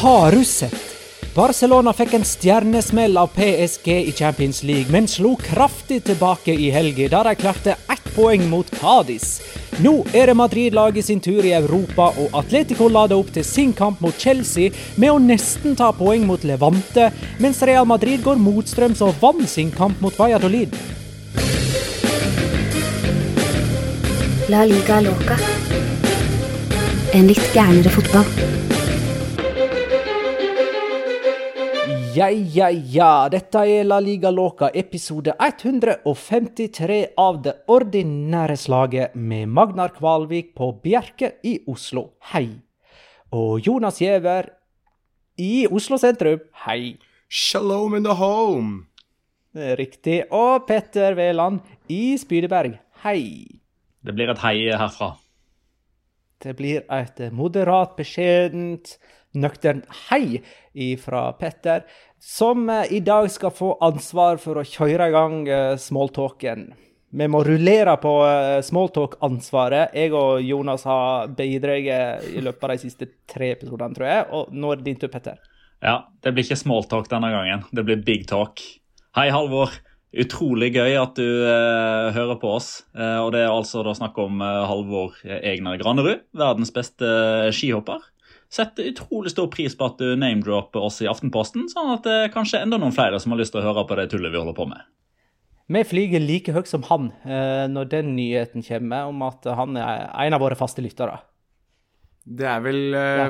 Har du sett? Barcelona fikk en stjernesmell av PSG i Champions League, men slo kraftig tilbake i helga, da de klarte ett poeng mot Cádiz. Nå er det Madrid-laget sin tur i Europa, og Atletico lader opp til sin kamp mot Chelsea med å nesten ta poeng mot Levante, mens Real Madrid går motstrøms og vant sin kamp mot Valladolid. La liga loca. En litt gærnere fotball. Ja, ja, ja. Dette er La Liga Loca, episode 153 av det ordinære slaget med Magnar Kvalvik på Bjerke i Oslo. Hei. Og Jonas Giæver i Oslo sentrum. Hei. Shalom in the home! Riktig. Og Petter Veland i Spydeberg. Hei. Det blir et hei herfra. Det blir et moderat, beskjedent, nøkternt hei fra Petter, som eh, i dag skal få ansvar for å kjøre i gang eh, smalltalken. Vi må rullere på eh, smalltalk-ansvaret. Jeg og Jonas har bidratt i løpet av de siste tre episodene, tror jeg. Og nå er det din tur, Petter. Ja, det blir ikke smalltalk denne gangen. Det blir big talk. Hei, Halvor. Utrolig gøy at du eh, hører på oss. Eh, og det er altså da snakk om eh, Halvor Egner Granerud, verdens beste skihopper. Setter utrolig stor pris på at du name-dropper oss i Aftenposten, sånn at det er kanskje enda noen flere som har lyst til å høre på det tullet vi holder på med. Vi flyger like høyt som han eh, når den nyheten kommer om at han er en av våre faste lyttere. Det er vel eh, Ja.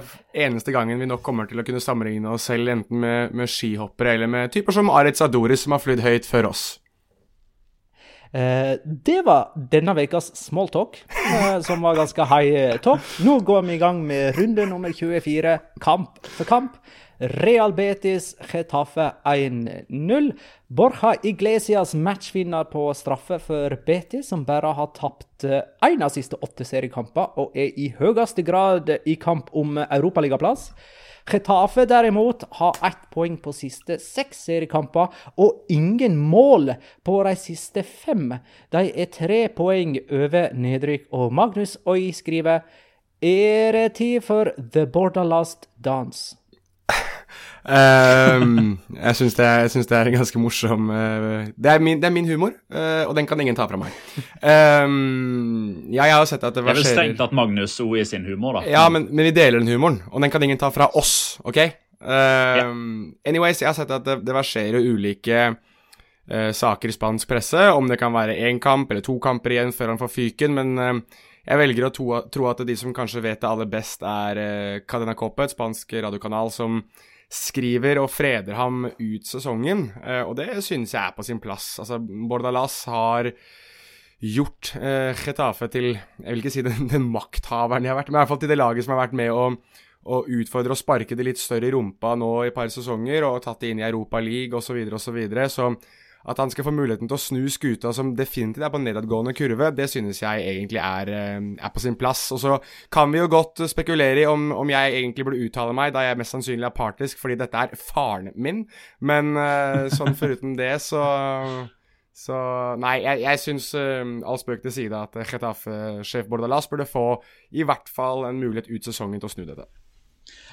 eneste gangen vi nok kommer til å kunne sammenligne oss selv enten med, med skihoppere eller med typer som Aritz Adoris som har flydd høyt før oss. Eh, det var denne ukas smalltalk, eh, som var ganske high talk. Nå går vi i gang med runde nummer 24, kamp for kamp. Real Betis Getafe 1-0. Borja Iglesias matchvinner på straffe for Betis, som bare har tapt én av siste åtte seriekamper, og er i høyeste grad i kamp om europaligaplass. Getafe derimot har ett poeng på siste seks seriekamper, og ingen mål på de siste fem. De er tre poeng over nedrykk, og Magnus Oi skriver Er det tid for The Borderlast Dance? Ehm, jeg syns det, det er en ganske morsom eh, det, er min, det er min humor, eh, og den kan ingen ta fra meg. Ehm, ja, jeg har sett at det Det er vel strengt at Magnus O i sin humor, da. Ja, men, men vi deler den humoren, og den kan ingen ta fra oss, OK? Uh, Anyways, jeg har sett at det, det verserer ulike uh, saker i spansk presse, om det kan være én kamp eller to kamper igjen før han får fyken, men jeg velger å tro, at de som kanskje vet det aller best, er Cadena Coppe, et spansk radiokanal som skriver og freder ham ut sesongen, og det synes jeg er på sin plass. Altså, Bordalas har gjort eh, Getafe til Jeg vil ikke si den, den, makthaveren de har vært, men i hvert fall til det laget som har vært med å, å utfordre og sparke det litt større i rumpa nå i et par sesonger, og tatt det inn i Europa League osv. osv. Så, videre, så at han skal få muligheten til å snu skuta, som definitivt er på nedadgående kurve, det synes jeg egentlig er, eh, er, på sin plass. Og så kan vi jo godt spekulere i om, om, jeg egentlig burde uttale meg, da jeg mest sannsynlig er partisk, fordi dette er faren min. Men uh, sånn foruten det, så så nei, jeg, jeg syns uh, all spøk til side at Getafe-sjef Bordalas burde få i hvert fall en mulighet ut sesongen til å snu dette.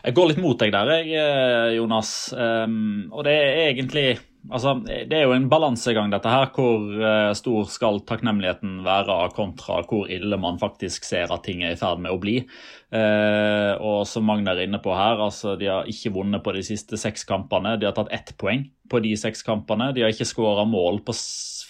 Jeg går litt mot deg der, jeg, eh, Jonas. Um, og det er egentlig Altså, det er jo en balansegang, dette her. Hvor uh, stor skal takknemligheten være kontra hvor ille man faktisk ser at ting er i ferd med å bli. Uh, og som Magna er inne på her, altså, de har ikke vunnet på de siste seks kampene. De har tatt ett poeng på de seks kampene. De har ikke skåra mål på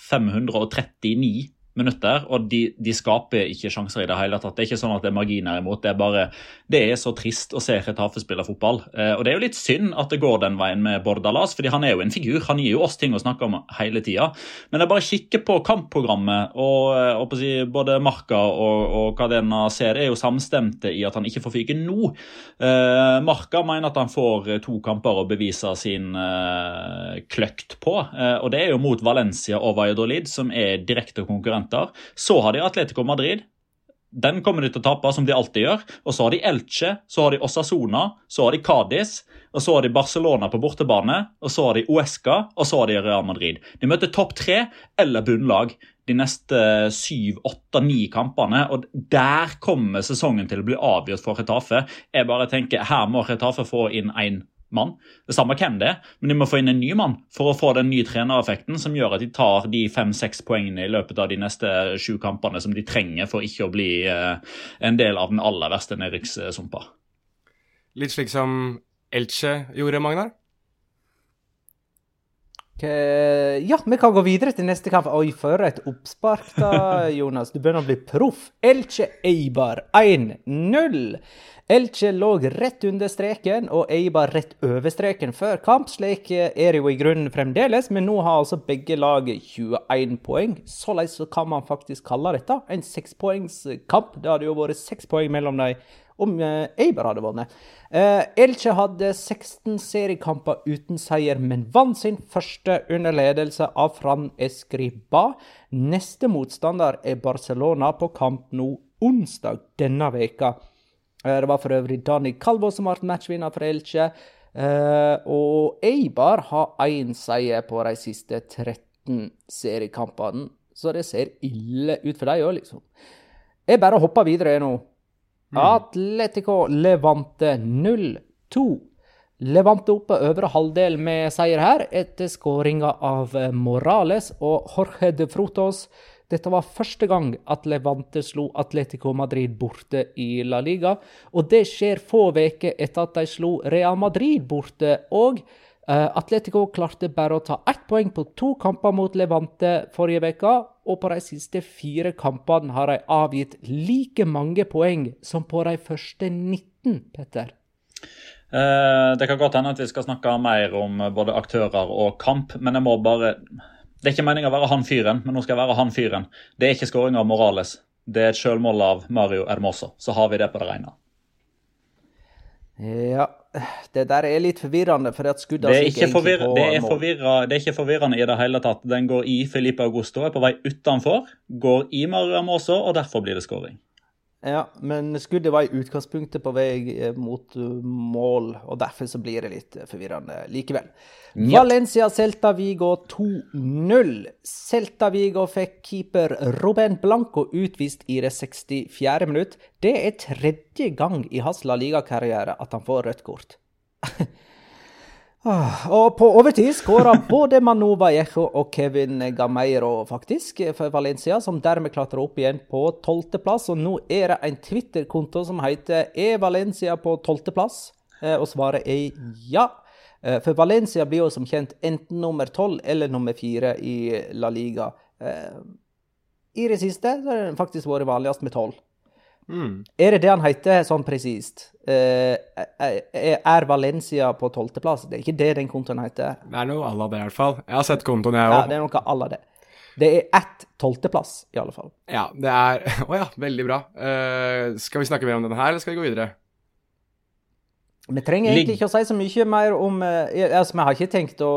539 minutter, og de, de, skaper ikke sjanser i det hele tatt. Det er ikke sånn at det er marginer imot. Det er bare, det er så trist å se Retafe spille fotball. Eh, og Det er jo litt synd at det går den veien med Bordalas, fordi han er jo en figur. Han gir jo oss ting å snakke om hele tida. Men jeg bare kikker på kampprogrammet, og, eh, og si, både Marka og, og Cadena ser er jo samstemte i at han ikke får fyke nå. Eh, Marka mener at han får to kamper å bevise sin eh, kløkt på, eh, og det er jo mot Valencia og Valladolid, som er direkte konkurrenter konkurrenter. Så har de Atletico Madrid. Den kommer de til å tape, som de alltid gjør. Og så har de Elche, så har de Osasona, så har de Cádiz, og så har de Barcelona på bortebane, og så har de Uesca, og så har de Real Madrid. De møter topp tre eller bunnlag de neste syv, åtte, ni kampene. Og der kommer sesongen til å bli avgjort for Retafe. Jeg bare tenker, Her må Retafe få inn én mann. Det samme hvem det er, men de må få inn en ny mann for å få den nye trenereffekten som gjør at de tar de fem-seks poengene i løpet av de neste sju kampene som de trenger for ikke å bli eh, en del av den aller verste nedrykkssumpa. Litt slik som Elche gjorde, Magnar? Ja, vi kan gå videre til neste kamp. Oi, for et oppspark, da, Jonas. Du begynner å bli proff. Elche Eibar 1-0. Elche lå rett under streken og Eibar rett over streken før kamp. Slik er det jo i grunnen fremdeles, men nå har altså begge lag 21 poeng. Såleis kan man faktisk kalle dette en sekspoengskamp. Det hadde jo vært seks poeng mellom dem om Eiber Eibar hadde vunnet. Eh, Elche hadde 16 seriekamper uten seier, men vant sin første under ledelse av Fran Escriba. Neste motstander er Barcelona på kamp nå onsdag denne veka. Eh, det var for øvrig Dani Calvo som ble matchvinner for Elche. Og Eibar har én seier på de siste 13 seriekampene, så det ser ille ut for dem òg, liksom. Jeg bare hopper videre nå. Mm. Atletico Levante 0-2. Levante oppe øvre halvdel med seier her, etter skåringa av Morales og Jorge de Frutos. Dette var første gang at Levante slo Atletico Madrid borte i La Liga. Og det skjer få uker etter at de slo Real Madrid borte. Og Atletico klarte bare å ta ett poeng på to kamper mot Levante forrige uke. Og på de siste fire kampene har de avgitt like mange poeng som på de første 19, Petter. Uh, det kan godt hende at vi skal snakke mer om både aktører og kamp, men jeg må bare det er ikke meningen å være han fyren, men nå skal jeg være han fyren. Det er ikke skåring av Morales. Det er et sjølmål av Mario Hermoso. Så har vi det på det rene. Ja, det der er litt forvirrende. for at skuddet det er, ikke forvirra, det, er forvirra, det er ikke forvirrende i det hele tatt. Den går i Felipe Augusto, er på vei utenfor. Går i Mario Hermoso, og derfor blir det skåring. Ja, men skuddet var i utgangspunktet på vei eh, mot eh, mål, og derfor så blir det litt eh, forvirrende likevel. Ja. Valencia Celta Vigo 2-0. Celta Vigo fikk keeper Ruben Blanco utvist i det 64. minutt. Det er tredje gang i hans La Liga-karriere at han får rødt kort. Ah, og på overtid skåra både Manu Vallejo og Kevin Gameiro faktisk for Valencia, som dermed klatrer opp igjen på tolvteplass. Og nå er det en Twitter-konto som heter Er Valencia på tolvteplass? Eh, og svaret er ja. Eh, for Valencia blir jo som kjent enten nummer tolv eller nummer fire i La Liga. Eh, I det siste har den faktisk vært vanligst med tolv. Mm. Er det det han heter sånn presist? Uh, er Valencia på tolvteplass? Det er ikke det den kontoen heter. Det er noe à la det, i hvert fall. Jeg har sett kontoen, jeg Ja, det er noe à la det. Det er ett tolvteplass, i alle fall. Ja, det er Å ja, veldig bra. Uh, skal vi snakke mer om denne her, eller skal vi gå videre? Vi trenger egentlig ikke å si så mye mer om altså, Vi har ikke tenkt å,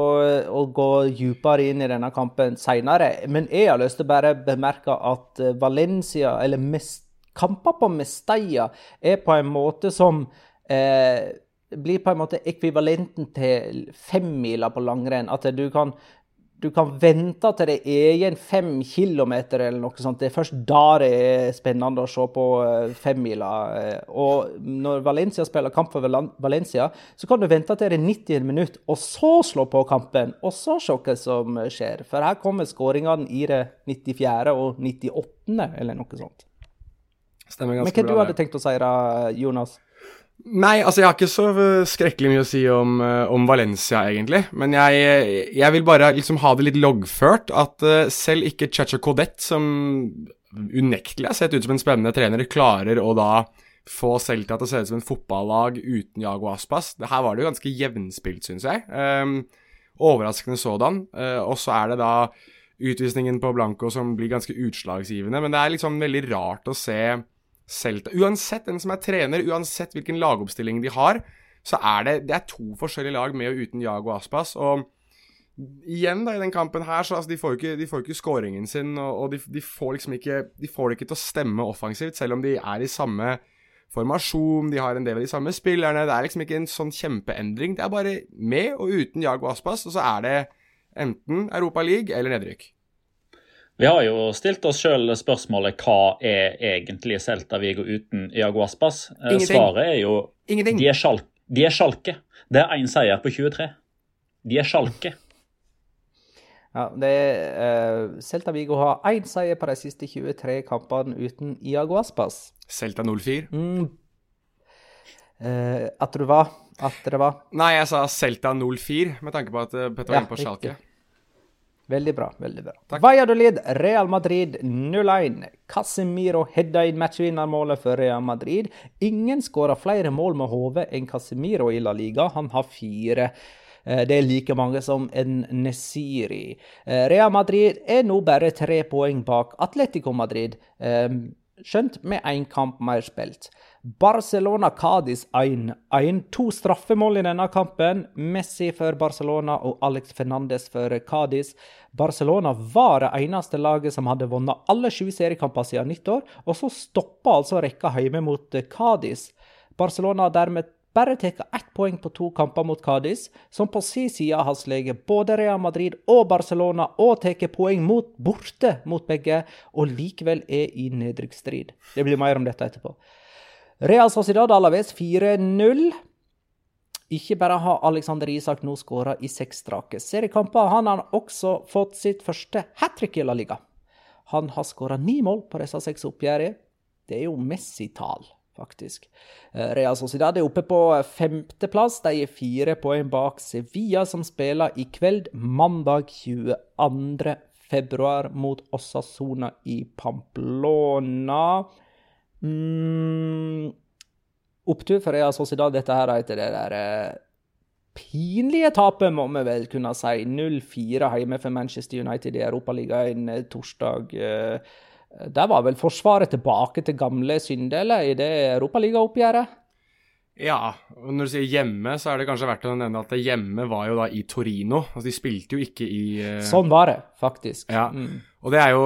å gå dypere inn i denne kampen senere, men jeg har lyst til å bare bemerke at Valencia, eller Mes- kamper på Mestalla, er på en måte som eh, blir på en måte ekvivalenten til femmila på langrenn. At du kan, du kan vente til det er igjen fem kilometer eller noe sånt. Det er først da det er spennende å se på eh, femmila. eh, Og når Valencia spiller kamp for Valencia, så kan du vente til det er 90 minutt, og så slå på kampen, og så se hva som skjer. For her kommer skåringene i det 94. og 98., eller noe sånt. Stemmer Men hva bra, du hadde hadde tenkt å si da, Jonas? Nei, altså jeg har ikke så skrekkelig mye å si om, uh, om Valencia, egentlig. Men jeg, jeg vil bare liksom ha det litt loggført at uh, selv ikke Chacha Codet, som unektelig har sett ut som en spennende trener, klarer å da få selv til at det ser ut som en fotballag uten Jago Aspas. Det her var det jo ganske jevnspilt, syns jeg. Um, overraskende sådan. Uh, og så er det da utvisningen på Blanco som blir ganske utslagsgivende. Men det er liksom veldig rart å se Celta Uansett hvem som er trener, uansett hvilken lagoppstilling de har, så er det, det er to forskjellige lag med og uten Jago Aspas. Og igjen da i den kampen her, så altså, de får jo ikke, de ikke scoringen sin, og, og de, de får liksom ikke De får det ikke til å stemme offensivt, selv om de er i samme formasjon, de har en del av de samme spillerne. Det er liksom ikke en sånn kjempeendring. Det er bare med og uten Jago Aspas, og så er det enten Europa League eller nedrykk. Vi har jo stilt oss sjøl spørsmålet hva er egentlig Celta Vigo uten Iago Aspas? Eh, Ingenting. Svaret er jo Ingenting. de er, sjalk, de er sjalke. Det er én seier på 23. De er sjalke. Ja, det er, uh, Celta Vigo har én seier på de siste 23 kampene uten Iago Aspas. Celta 04. Mm. Uh, at du var At det var Nei, jeg sa Celta 04, med tanke på at eh, Petter var Ja, inne på riktig. Schalke. Veldig bra. veldig bra. Takk. Valladolid, Real Madrid 0-1. Casemiro hedda inn matchvinnermålet for Real Madrid. Ingen skåra flere mål med hodet enn Casemiro i La Liga. Han har fire. Eh, Det er like mange som en Nesiri. Eh, Real Madrid er nå bare tre poeng bak Atletico Madrid, eh, skjønt med én kamp mer spilt. Barcelona-Cádiz 1-1. To straffemål i denne kampen. Messi for Barcelona og Alex Fernandes for Cádiz. Barcelona var det eneste laget som hadde vunnet alle sju seriekamper siden nyttår, og så stoppa altså rekka hjemme mot Cádiz. Barcelona har dermed bare tatt ett poeng på to kamper mot Cádiz, som på sin side har sleget både Real Madrid og Barcelona og tatt poeng mot, borte mot begge, og likevel er i nedrykksstrid. Det blir mer om dette etterpå. Real Sociedad Alaves 4-0. Ikke bare har Alexander Isak nå skåra i seks strake seriekamper, han har også fått sitt første hat trick i La Liga. Han har skåra ni mål på disse seks oppgjørene. Det er jo Messi-tall, faktisk. Eh, Real Sociedad er oppe på femteplass. De er fire poeng bak Sevilla, som spiller i kveld, mandag 22. februar, mot Osasona i Pamplona. Mm, opptur for Real Sociedad. Dette her etter det der eh, pinlige tapet, må vi vel kunne si. 0-4 hjemme for Manchester United i Europaligaen eh, torsdag. Eh, der var vel Forsvaret tilbake til gamle synder, i det europaligaoppgjøret? Ja, og når du sier hjemme, så er det kanskje verdt å nevne at hjemme var jo da i Torino. Altså, de spilte jo ikke i uh... Sånn var det, faktisk. Ja, Mm. og det er jo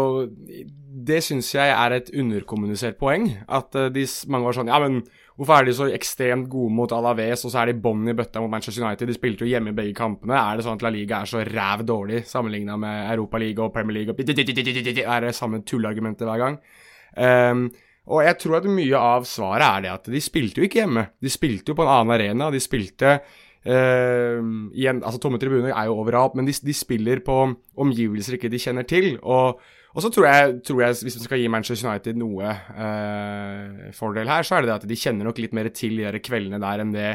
Det syns jeg er et underkommunisert poeng. At uh, de, mange var sånn Ja, men hvorfor er de så ekstremt gode mot Alaves, og så er de bånn i bøtta mot Manchester United? De spilte jo hjemme i begge kampene. Er det sånn at La Liga er så ræv dårlig sammenligna med Europaliga og Premier League? Og er det samme tulleargumentet hver gang? Ehm, og jeg tror at mye av svaret er det at de spilte jo ikke hjemme. De spilte jo på en annen arena. De spilte eh, igjen, altså Tomme tribuner er jo overalt, men de, de spiller på omgivelser ikke de kjenner til. Og, Og så tror jeg, tror jeg, hvis vi skal gi Manchester United noe eh, fordel her, så er det det at de kjenner nok litt mer til de kveldene der enn det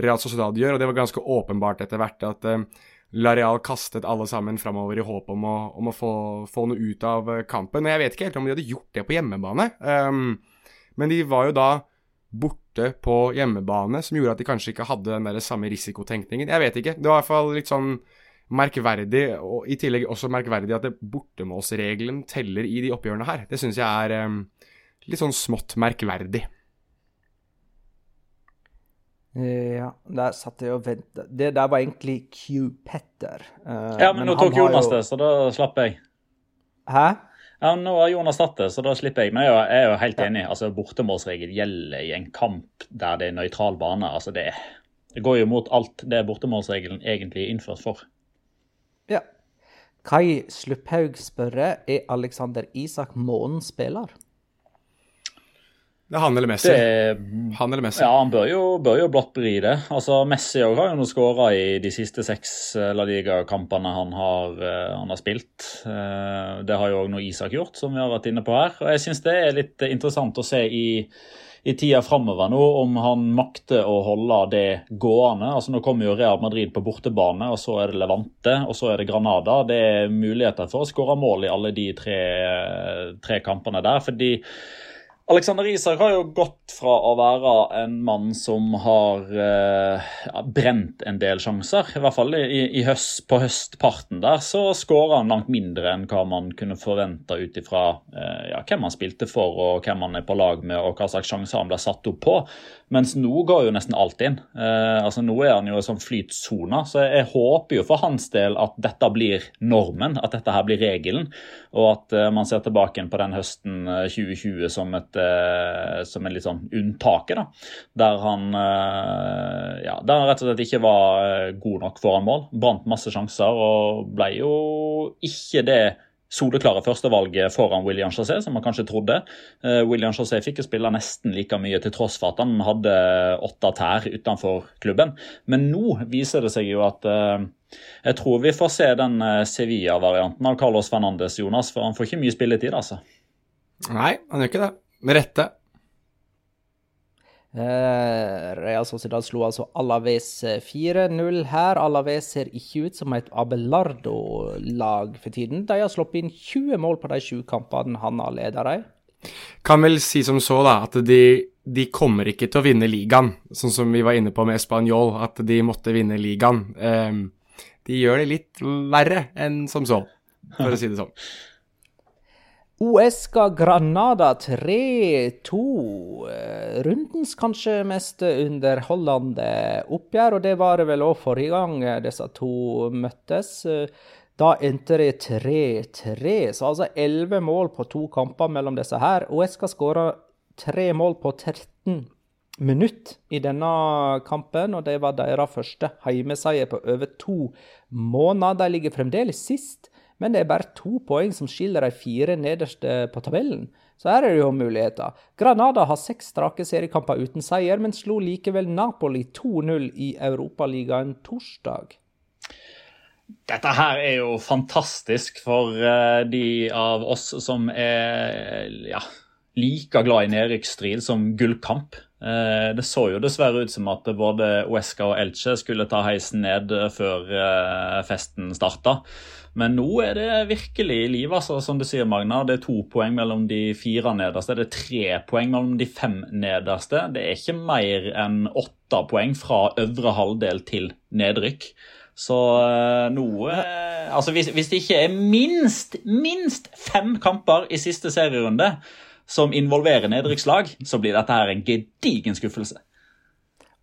Real Sociedad gjør. Og det var ganske åpenbart etter hvert at eh, Lareal kastet alle sammen framover i håp om å, om å få, få, noe ut av eh, kampen. Og jeg vet ikke helt om de hadde gjort det på hjemmebane. Um, men de var jo da borte på hjemmebane, som gjorde at de kanskje ikke hadde den der samme risikotenkningen. Jeg vet ikke. Det var i hvert fall litt sånn merkverdig, og i tillegg også merkverdig at bortemålsregelen teller i de oppgjørene her. Det syns jeg er um, litt sånn smått merkverdig. Ja, der satt jeg og venta. Det der var egentlig Q Petter. Uh, ja, men, men nå tok Jonas jo... det, så da slapp jeg. Hæ? Ja, Nå har Jonas tatt det, så da slipper jeg. Men jeg er jo helt enig. altså Bortemålsregel gjelder i en kamp der det er nøytral bane. altså det, det går jo mot alt det bortemålsregelen egentlig er innført for. Ja. Kai Slupphaug spørre er Alexander Isak månens spiller. Det er han eller Messi. Det, han eller Messi. Ja, han bør jo, bør jo blått bli det. Altså, Messi har jo nå skåra i de siste seks eh, La Liga-kampene han, eh, han, har spilt. Eh, det har jo òg nå Isak gjort, som vi har vært inne på her. Og jeg syns det er litt interessant å se i i tida framover nå om han makter å holde det gående. Altså Nå kommer jo Real Madrid på bortebane, og så er det Levante og så er det Granada. Det er muligheter for å skåre mål i alle de tre, tre kampene der. fordi Alexander Isak har jo gått fra å være en mann som har eh, brent en del sjanser. I hvert fall i, i høst, på høstparten der så skåra han langt mindre enn hva man kunne forvente ut ifra eh, ja, hvem han spilte for og hvem han er på lag med og hva slags sjanser han ble satt opp på. Mens nå går jo nesten alt inn. Eh, altså Nå er han jo i sånn flytsone. Så jeg håper jo for hans del at dette blir normen, at dette her blir regelen. Og at eh, man ser tilbake på den høsten 2020 eh, som, et, eh, som en litt sånn unntaket. da, Der han, eh, ja, der han rett og slett ikke var eh, god nok foran mål. Brant masse sjanser og ble jo ikke det soleklare førstevalget foran William Chassé, som man kanskje trodde. William Chassé fikk jo spille nesten like mye til tross for at han hadde åtte tær utenfor klubben. Men nå viser det seg jo at jeg tror vi får se den Sevilla-varianten av Carlos Fernandes, Jonas, for han får ikke mye spilletid, altså. Nei, han gjør ikke det. Med rette. Uh, Real Sociedad slo altså Alaves 4-0 eh, her. Alaves ser ikke ut som et Abelardo-lag for tiden. De har sluppet inn 20 mål på de sju kampene han har ledet dem. Kan vel si som så, da, at de, de, kommer ikke til å vinne ligaen, sånn som vi var inne på med Español, at de måtte vinne ligaen. Um, de gjør det litt verre enn som så, for å si det sånn. Uesca Granada 3-2. Eh, rundens kanskje mest underholdende oppgjør, og det var det vel òg forrige gang disse to møttes. Da endte det 3-3, så altså 11 mål på to kamper mellom disse her. Uesca skåra tre mål på 13 minutter i denne kampen, og det var deres første heimeseier på over to måneder. De ligger fremdeles sist men det er bare to poeng som skiller de fire nederste på tabellen. Så her er det jo muligheter. Granada har seks strake seriekamper uten seier, men slo likevel Napoli 2-0 i Europaligaen torsdag. Dette her er jo fantastisk for uh, de av oss som er ja, like glad i nedrykksstrid som gullkamp. Uh, det så jo dessverre ut som at både Uesca og Elche skulle ta heisen ned før uh, festen starta. Men nå er det virkelig liv, altså, som du sier, Magna. Det er to poeng mellom de fire nederste. Det er tre poeng mellom de fem nederste. Det er ikke mer enn åtte poeng fra øvre halvdel til nedrykk. Så noe Altså, hvis, hvis, det ikke er minst, minst fem kamper i siste serierunde som involverer nedrykkslag, så blir dette her en gedigen skuffelse.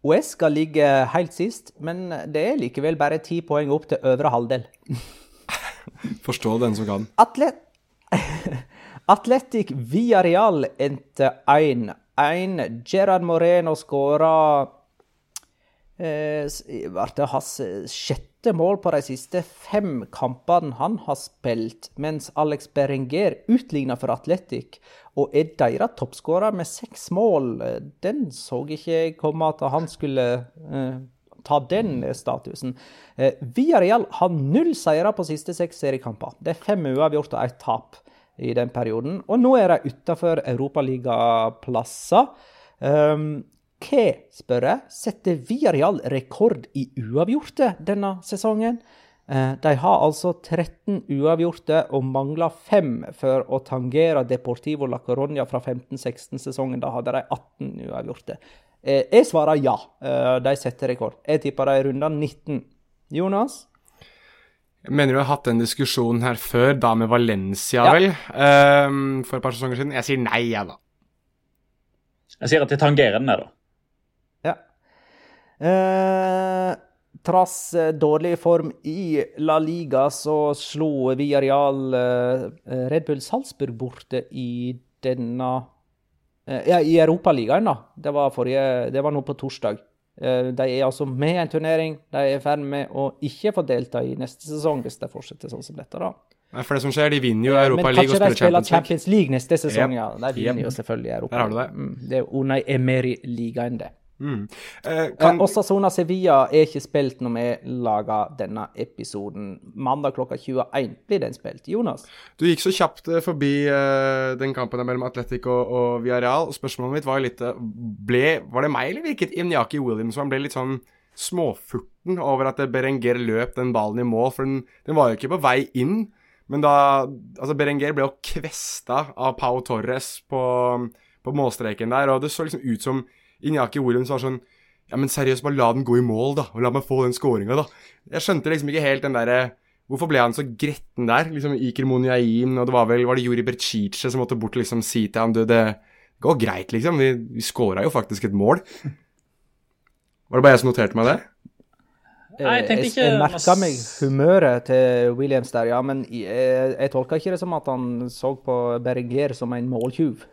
OS skal ligge helt sist, men det er likevel bare ti poeng opp til øvre halvdel. Forstå den som kan. Atlet Atletic Villarreal endte 1-1. Gerard Moreno skåra eh, det hans sjette mål på de siste fem kampene han har spilt, mens Alex Berenger utligna for Atletic og er deres toppskårer med seks mål. Den så ikke komme at han skulle eh, ta den statusen. Eh, Villarreal har null seire på siste seks seriekamper. Det er fem uavgjort og ett tap. i den perioden. Og nå er de utafor europaligaplasser. Um, hva, spør jeg, setter Viareal rekord i uavgjorte denne sesongen? Eh, de har altså 13 uavgjorte og mangler fem for å tangere Deportivo La Coronia fra 15-16-sesongen. Da hadde de 18 uavgjorte. Eh, jeg svarer ja, eh, de setter rekord. Jeg tipper de runder 19. Jonas? Jeg mener du har hatt den diskusjonen her før, da med Valencia, Ja. vel? Um, for et par sesonger siden. Jeg sier nei, jeg, da. Jeg sier at de tangerer den, der, da. Eh, trass eh, dårlig form i La Liga, så slo Villarreal eh, Red Bull Salzburg borte i denne eh, Ja, i Europaligaen, da. Det var, forrige, det var nå på torsdag. Eh, de er altså med i en turnering. De er i ferd med å ikke få delta i neste sesong, hvis de fortsetter sånn som dette, da. Nei, For det som skjer, de vinner jo Men Europa League og kanskje de spiller spiller Champions League. Champions League neste sesong, Yep. ja. De vinner Yep. jo selvfølgelig Europa. Der har du det. Mm, det er Unai Emery-ligaen, det. Mm. Eh, Eh, kan, Osasona Sevilla er ikke spilt når vi lager denne episoden. Mandag klokka 21 blir den spilt. Jonas? du gikk så kjapt eh, forbi eh, den kampen mellom Atletic og, og Villarreal. Spørsmålet mitt var jo litt ble, Var det meg, eller virket Inyaki Williams som han ble litt sånn småfurten over at Berenger løp den ballen i mål? For den, den var jo ikke på vei inn. Men da Altså, Berenger ble jo kvesta av Pau Torres på, på målstreken der, og det så liksom ut som Inyaki Williams var sånn Ja, men seriøst, bare la den gå i mål, da. Og la meg få den scoringa, da. Jeg skjønte liksom ikke helt den derre Hvorfor ble han så gretten der? Liksom Iker Moniaim, og det var vel Var det Juri Bercice som måtte bort og liksom si til ham Du, det går greit, liksom. Vi, vi scora jo faktisk et mål. Var det bare jeg som noterte meg det? Nei, jeg tenkte jeg, ikke- jeg merka meg humøret til Williams der, ja. Men jeg, jeg tolka ikke det som at han så på Berger som en måltyv.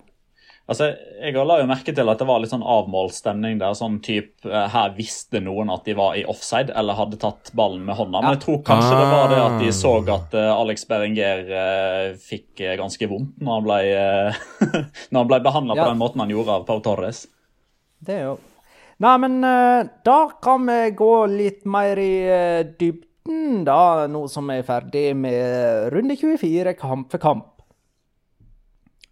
Altså, Jeg la jo merke til at det var litt sånn avmålt stemning der. sånn typ, eh, Her visste noen at de var i offside eller hadde tatt ballen med hånda. Men jeg tror kanskje det var det at de så at eh, Alex Berenger eh, fikk ganske vondt når han ble, når han ble behandla Ja. på den måten han gjorde av Pau Torres. Det er jo Nei, men da kan vi gå litt mer i dybden, da, nå som vi er ferdig med runde 24, kamp for kamp.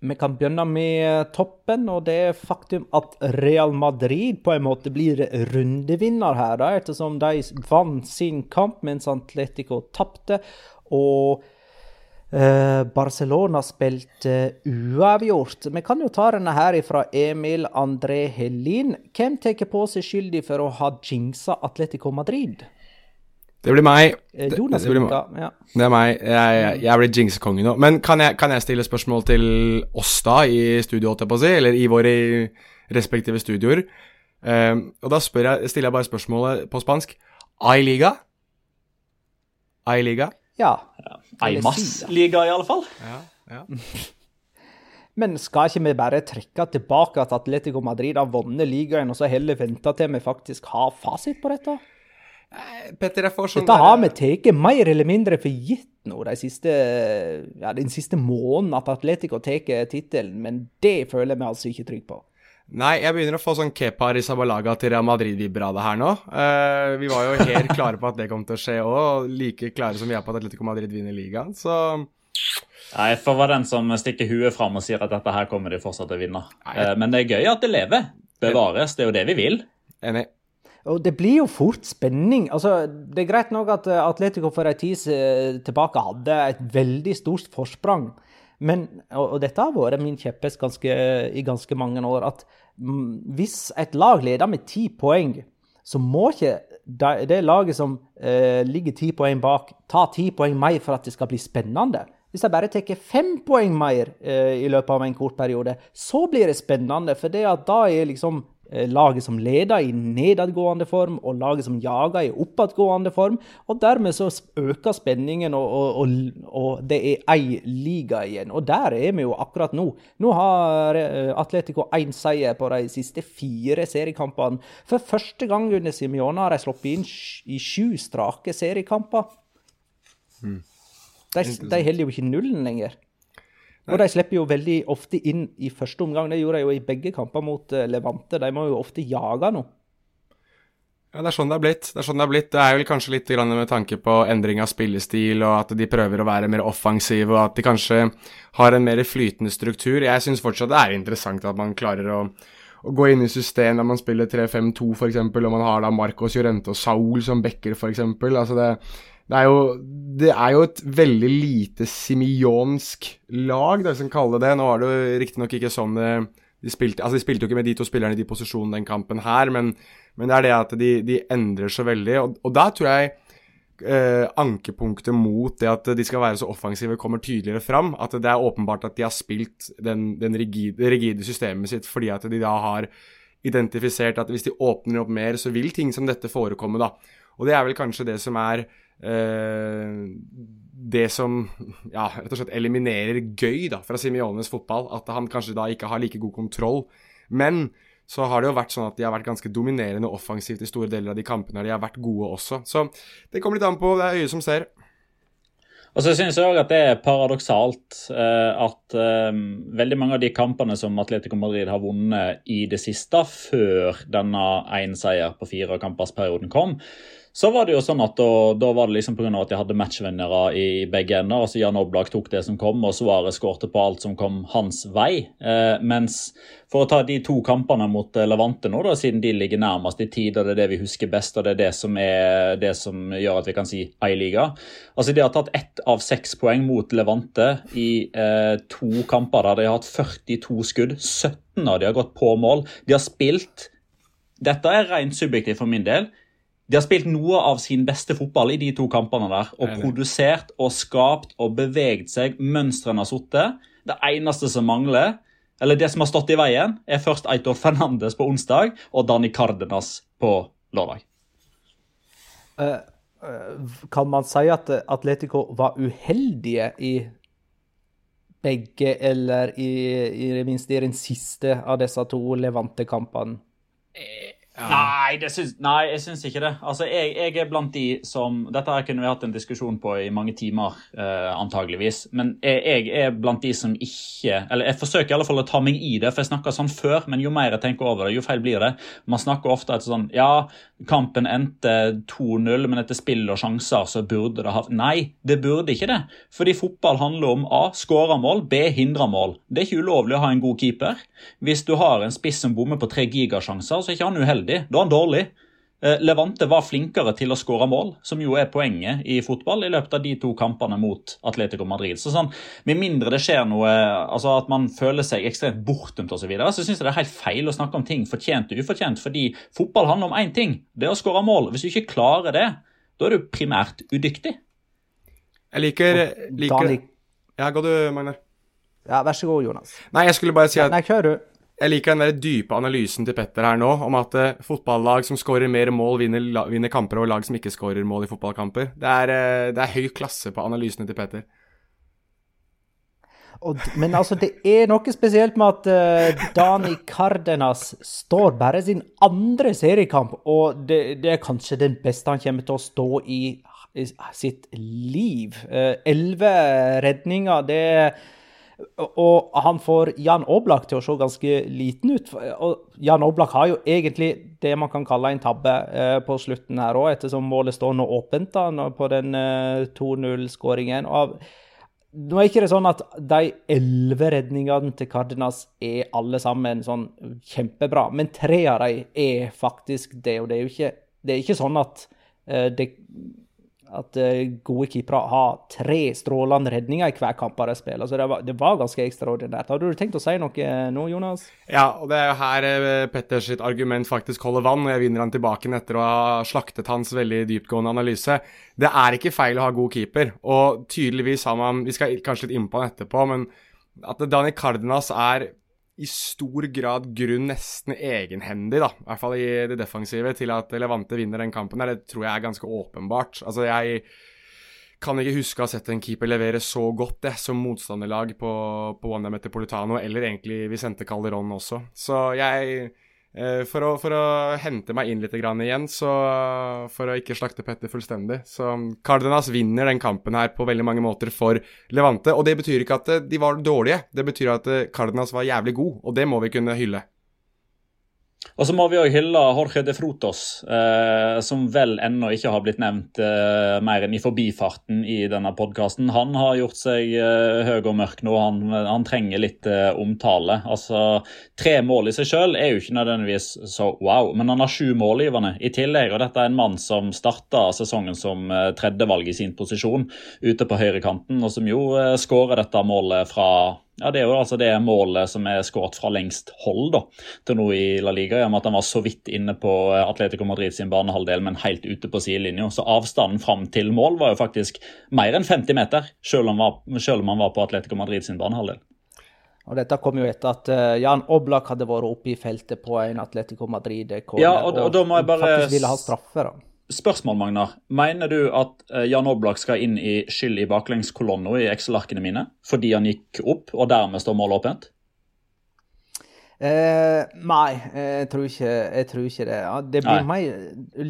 Vi kan begynne med toppen, og det er faktum at Real Madrid på en måte blir rundevinner her, da, ettersom de vant sin kamp mens Atletico tapte. Og eh, Barcelona spilte uavgjort. Vi kan jo ta denne her fra Emil André Helin. Hvem tar på seg skyldig for å ha jinxa Atletico Madrid? Det blir meg. Jonas Det, det, blir meg. ja. det er meg. Jeg, jeg, jeg blir jinx-konge nå. Men kan jeg, kan jeg stille spørsmål til oss da, i studio, holdt jeg på å si? Eller i våre respektive studioer? Um, og da spør jeg, stiller jeg bare spørsmålet på spansk. I-liga? I-liga? ja. Ai mas mass-liga, i alle fall. Men skal ikke vi bare trekke tilbake at Atletico Madrid har vunnet ligaen, og så heller vente til vi faktisk har fasit på dette? Petter, jeg får sånn Dette har vi tatt mer eller mindre for gitt nå de siste, ja, den siste måneden, at Atletico tar tittelen, men det føler vi altså ikke trygg på. Nei, jeg begynner å få sånn Kepa Rizabalaga til Real Madrid-vibrade det her nå. Uh, vi var jo helt klare på at det kom til å skje òg, like klare som vi er på at Atletico Madrid vinner ligaen, så Nei, Jeg får være den som stikker huet fram og sier at dette her kommer de fortsatt til å vinne. Nei. Eh, Men det er gøy at det lever. Bevares. Det er jo det vi vil. enig. Og det blir jo fort spenning. Altså, det er greit nok at eh, Atletico for en tid tilbake hadde et veldig stort forsprang. Men, og, og dette har vært min kjepphest i ganske mange år, at mm, hvis et lag leder med ti poeng, så må ikke det laget som eh, ligger ti poeng bak, ta ti poeng mer for at det skal bli spennende. Hvis de bare tar fem poeng mer eh, i løpet av en kort periode, så blir det spennende. For det at da er liksom laget som leder i nedadgående form, og laget som jager i oppadgående form. Og dermed så øker spenningen, og, og, og, og det er ei liga igjen. Og der er vi jo akkurat nå. Nå har eh, Atletico én seier på de siste fire seriekampene. For første gang under Simione har de sluppet inn i sju strake seriekamper. De, de holder jo ikke nullen lenger. Og de slipper jo veldig ofte inn i første omgang. Det gjorde de jo i begge kamper mot eh, Levante. De må jo ofte jage nå. Ja, Det er sånn det er blitt. Det er sånn det er blitt. Det er vel kanskje litt med tanke på endring av spillestil, og at de prøver å være mer offensive, og at de kanskje har en mer flytende struktur. Jeg syns fortsatt det er interessant at man klarer å, å gå inn i system der man spiller 3-5-2 f.eks., og man har da Marcos Llorente og Saul som backer f.eks. Altså det, det, er jo, det er jo et veldig lite simionsk lag, det som kaller det. Nå var det jo riktignok ikke sånn de spilte, altså de spilte jo ikke med de to spillerne i de posisjonene den kampen her, men men det er det at de, de endrer så veldig. Og, og der tror jeg eh, ankepunktet mot det at de skal være så offensive, kommer tydeligere fram. At det er åpenbart at de har spilt den, den rigide, rigide, systemet sitt fordi at de da har identifisert at hvis de åpner opp mer, så vil ting som dette forekomme, da. Og det er vel kanskje det som er eh, det som ja, rett og slett eliminerer gøy da, fra Simiones fotball. At han kanskje da ikke har like god kontroll. Men så har det jo vært sånn at de har vært ganske dominerende offensivt i store deler av de kampene. De har vært gode også. Så det kommer litt an på. Det er øyet som ser. Og så synes jeg også at det er paradoksalt eh, at eh, veldig mange av de kampene som Atletico Madrid har vunnet i det siste, før denne én seier på fire kampers-perioden kom, så var det jo sånn at da, da var det liksom pga. at jeg hadde matchvinnere i begge ender. altså Jan Oblak tok det som kom, og Suárez skårte på alt som kom hans vei. Eh, mens for å ta de to kampene mot eh, Levante nå, da, siden de ligger nærmest i tid, og det er det vi husker best, og det er det som, er det som gjør at vi kan si A-liga. Altså De har tatt ett av seks poeng mot Levante i eh, to kamper der de har hatt 42 skudd. 17 av de har gått på mål. De har spilt Dette er rent subjektivt for min del de har spilt noe av sin beste fotball i de to kampene der. Og produsert og skapt og beveget seg. Mønstrene har sittet. Det eneste som mangler, eller det som har stått i veien, er først Eitor Fernandes på onsdag og Dani Cardenas på lørdag. Uh, kan man si at Atletico var uheldige i begge, eller i, i det minste i den siste av disse to Levante-kampene? Ja. Nei, syns, nei, jeg syns ikke det. Altså, jeg, jeg, er blant de som Dette her kunne vi hatt en diskusjon på i mange timer, eh, antageligvis. Men jeg, jeg, er blant de som ikke Eller jeg forsøker i alle fall å ta meg i det, for jeg snakka sånn før, men jo mer jeg tenker over det, jo feil blir det. Man snakker ofte etter sånn Ja, kampen endte 2-0, men etter spill og sjanser så burde det ha Nei, det burde ikke det. Fordi fotball handler om A. Skåre mål, B. Hindre mål. Det er ikke ulovlig å ha en god keeper. Hvis du har en spiss som bommer på tre gigasjanser, så er ikke han uheldig uheldig. Da er han dårlig. Eh, Levante var flinkere til å skåre mål, som jo er poenget i fotball, i løpet av de to kampene mot Atletico Madrid. Så sånn, Med mindre det skjer noe, altså at man føler seg ekstremt bortdømt osv., så, videre, så syns jeg det er helt feil å snakke om ting fortjent og ufortjent. Fordi fotball handler om én ting, det er å skåre mål. Hvis du ikke klarer det, da er du primært udyktig. Jeg liker, liker... Ja, går du, Magnar? Ja, vær så god, Jonas. Nei, jeg skulle bare si at Nei, kjør du. Jeg liker den der dype analysen til Petter her nå, om at uh, fotballag som skårer mer mål, vinner, la, vinner, kamper over lag som ikke skårer mål i fotballkamper. Det er, uh, det er, høy klasse på analysene til Petter. Og, men altså, det er noe spesielt med at uh, Dani Cardenas står bare sin andre seriekamp, og det, det, er kanskje den beste han kommer til å stå i, i sitt liv. Elleve redninger, det er og han får Jan Oblak til å se ganske liten ut. Og Jan Oblak har jo egentlig det man kan kalle en tabbe eh, på slutten her òg, ettersom målet står nå åpent da, på den eh, 2-0-skåringen. Nå er ikke det sånn at de elleve redningene til Cardenas er alle sammen sånn kjempebra, men tre av dem er faktisk det. Og det er jo ikke, det er ikke sånn at eh, det at uh, gode keepere har tre strålende redninger i hver kamp de spiller. Så det var, det var, ganske ekstraordinært. Hadde du tenkt å si noe nå, Jonas? Ja, og det er jo her uh, Petters argument faktisk holder vann, og jeg vinner han tilbake etter å ha slaktet hans veldig dyptgående analyse. Det er ikke feil å ha god keeper, og tydeligvis har man Vi skal kanskje litt innpå han etterpå, men at Dani Cardenas er i stor grad grunn nesten egenhendig, da, i hvert fall i det defensive, til at Levante vinner den kampen. der, Det tror jeg er ganske åpenbart. Altså, jeg kan ikke huske å ha sett en keeper levere så godt det, som motstanderlag på, på Wanda Metropolitano, eller egentlig Vicente Calderón også. Så jeg for å, for å, hente meg inn litt igjen, så for å ikke slakte Petter fullstendig. Så Cardenas vinner den kampen her på veldig mange måter for Levante. Og det betyr ikke at de var dårlige, det betyr at Cardenas var jævlig god, og det må vi kunne hylle. Og så må vi òg hylle Jorge de Frotos, eh, som vel ennå ikke har blitt nevnt eh, mer enn i forbifarten i denne podkasten. Han har gjort seg eh, høy og mørk nå, han, han trenger litt eh, omtale. Altså, Tre mål i seg sjøl er jo ikke nødvendigvis så wow, men han har sju målgivende i tillegg. Og dette er en mann som starta sesongen som eh, tredjevalg i sin posisjon ute på høyrekanten, og som jo eh, skårer dette målet fra ja, Det er jo altså det målet som er skåret fra lengst hold da, til nå i La Liga. i og med at Han var så vidt inne på eh, Atletico Madrid sin banehalvdel, men helt ute på sidelinja. Så avstanden fram til mål var jo faktisk mer enn 50 meter, selv om, var, selv om han var på Atletico Madrid sin banehalvdel. Og Dette kom jo etter at uh, Jan Oblak hadde vært oppe i feltet på en Atletico Madrid-corner ja, og, og, jeg bare... faktisk ville ha straffe. da. Spørsmål, Magnar. Mener du at eh, Jan Oblak skal inn i skyld i baklengskolonna i Excel-arkene mine fordi han gikk opp, og dermed står målet åpent? Eh, nei, jeg tror, ikke, jeg tror ikke det. Det blir, mer,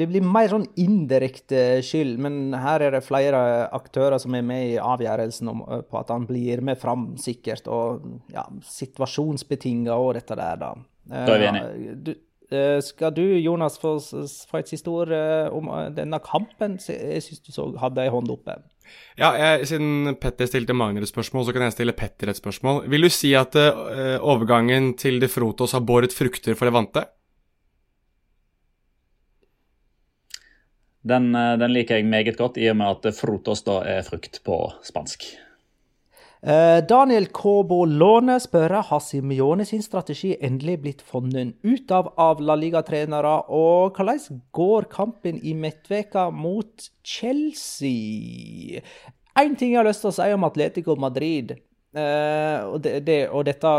det blir, mer, sånn indirekte skyld, men her er det flere aktører som er med i avgjørelsen om, eh, på at han blir med fram sikkert, og ja, situasjonsbetinga og dette der, da. Da er vi enige. Eh, du, skal du, Jonas, få, få et siste ord eh, om eh, denne kampen? Jeg syns du så, hadde ei hånd oppe. Ja, jeg, Siden Petter stilte Magner et spørsmål, så kan jeg stille Petter et spørsmål. Vil du si at uh, overgangen til De Frotos har båret frukter for Levante? Den, den, liker jeg meget godt, i og med at Frotos da er frukt på spansk. Eh, Daniel Kåbo Låne spør har Simione sin strategi endelig blitt funnet ut av av La Liga-trenere. Og hvordan går kampen i midtveka mot Chelsea? Én ting jeg har lyst til å si om Atletico Madrid. Uh, og, det, det, og, dette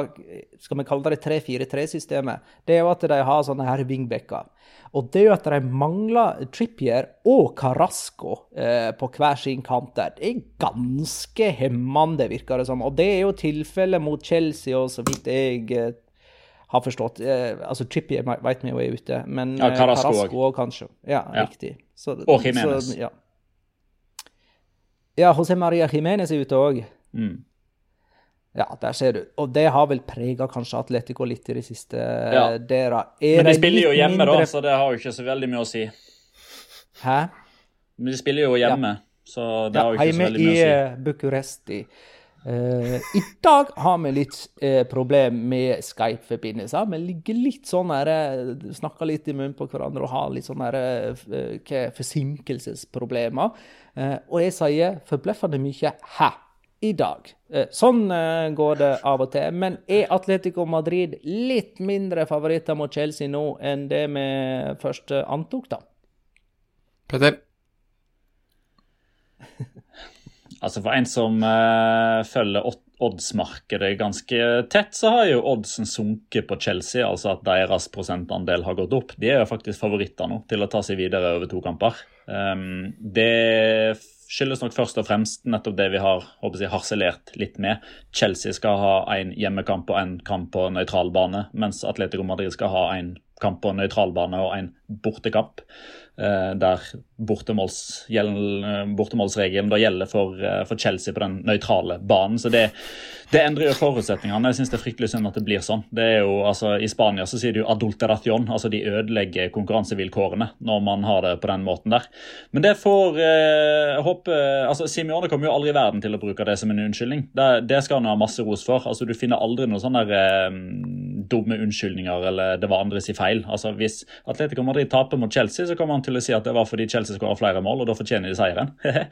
skal vi kalle det 3-4-3-systemet. Det er jo at de har sånne her wingbacker. Og det er jo at de mangler Trippier og Carasco eh, på hver sin kant der. Det er ganske hemmende, virker det som. Og det er jo tilfellet mot Chelsea, og så vidt jeg eh, har forstått. altså Trippier vet vi jo er ute, men ja, Carasco òg, kanskje. Ja, ja. riktig. Så, og Jimenez. Så, ja. ja, José Maria Jimenez er ute òg. Mm. Ja, der ser du. Og det har vel prega kanskje Atletico litt i det siste. Ja. Der, Men de spiller jo hjemme, mindre... da, så det har jo ikke så veldig mye å si. Hæ? Men de spiller jo hjemme, ja. så det ja, har jo ikke så veldig mye å si. Hjemme i Bucuresti. Uh, I dag har vi litt uh, problem med Skype-forbindelser. Vi ligger litt sånn her, uh, snakker litt i munnen på hverandre og har litt sånn her, uh, forsinkelsesproblemer. og jeg sier forbløffende mye 'hæ' i dag. Eh, sånn eh, går det av og til. Men er Atletico Madrid litt mindre favoritter mot Chelsea nå enn det vi først eh, antok, da? Petter? altså, for en som uh, følger oddsmarkedet ganske tett, så har jo oddsen sunket på Chelsea. Altså at deres prosentandel har gått opp. De er jo faktisk favoritter nå til å ta seg videre over to kamper. Um, det skyldes nok først og fremst nettopp det vi har jeg, harselert litt med. Chelsea skal ha en hjemmekamp og en kamp på nøytral bane, mens Atletico Madrid skal ha en kamp på nøytral bane og en bortekamp. Eh, bortemåls, bortemålsregelen da gjelder for, eh, for, Chelsea på den nøytrale banen. Så det, det, endrer jo forutsetningene. Jeg syns det er fryktelig synd at det blir sånn. Det er jo, altså, I Spania så sier de jo adulteración, altså de ødelegger konkurransevilkårene når man har det på den måten der. Men det får eh, håpe altså Simione kommer jo aldri i verden til å bruke det som en unnskyldning. Det, det skal han ha masse ros for. altså Du finner aldri noen sånne der, eh, dumme unnskyldninger eller det var andres feil. Altså Hvis Atletico Madrid taper mot Chelsea, så kommer han til å si at det var fordi Chelsea skåra flere mål, og da fortjener de seieren.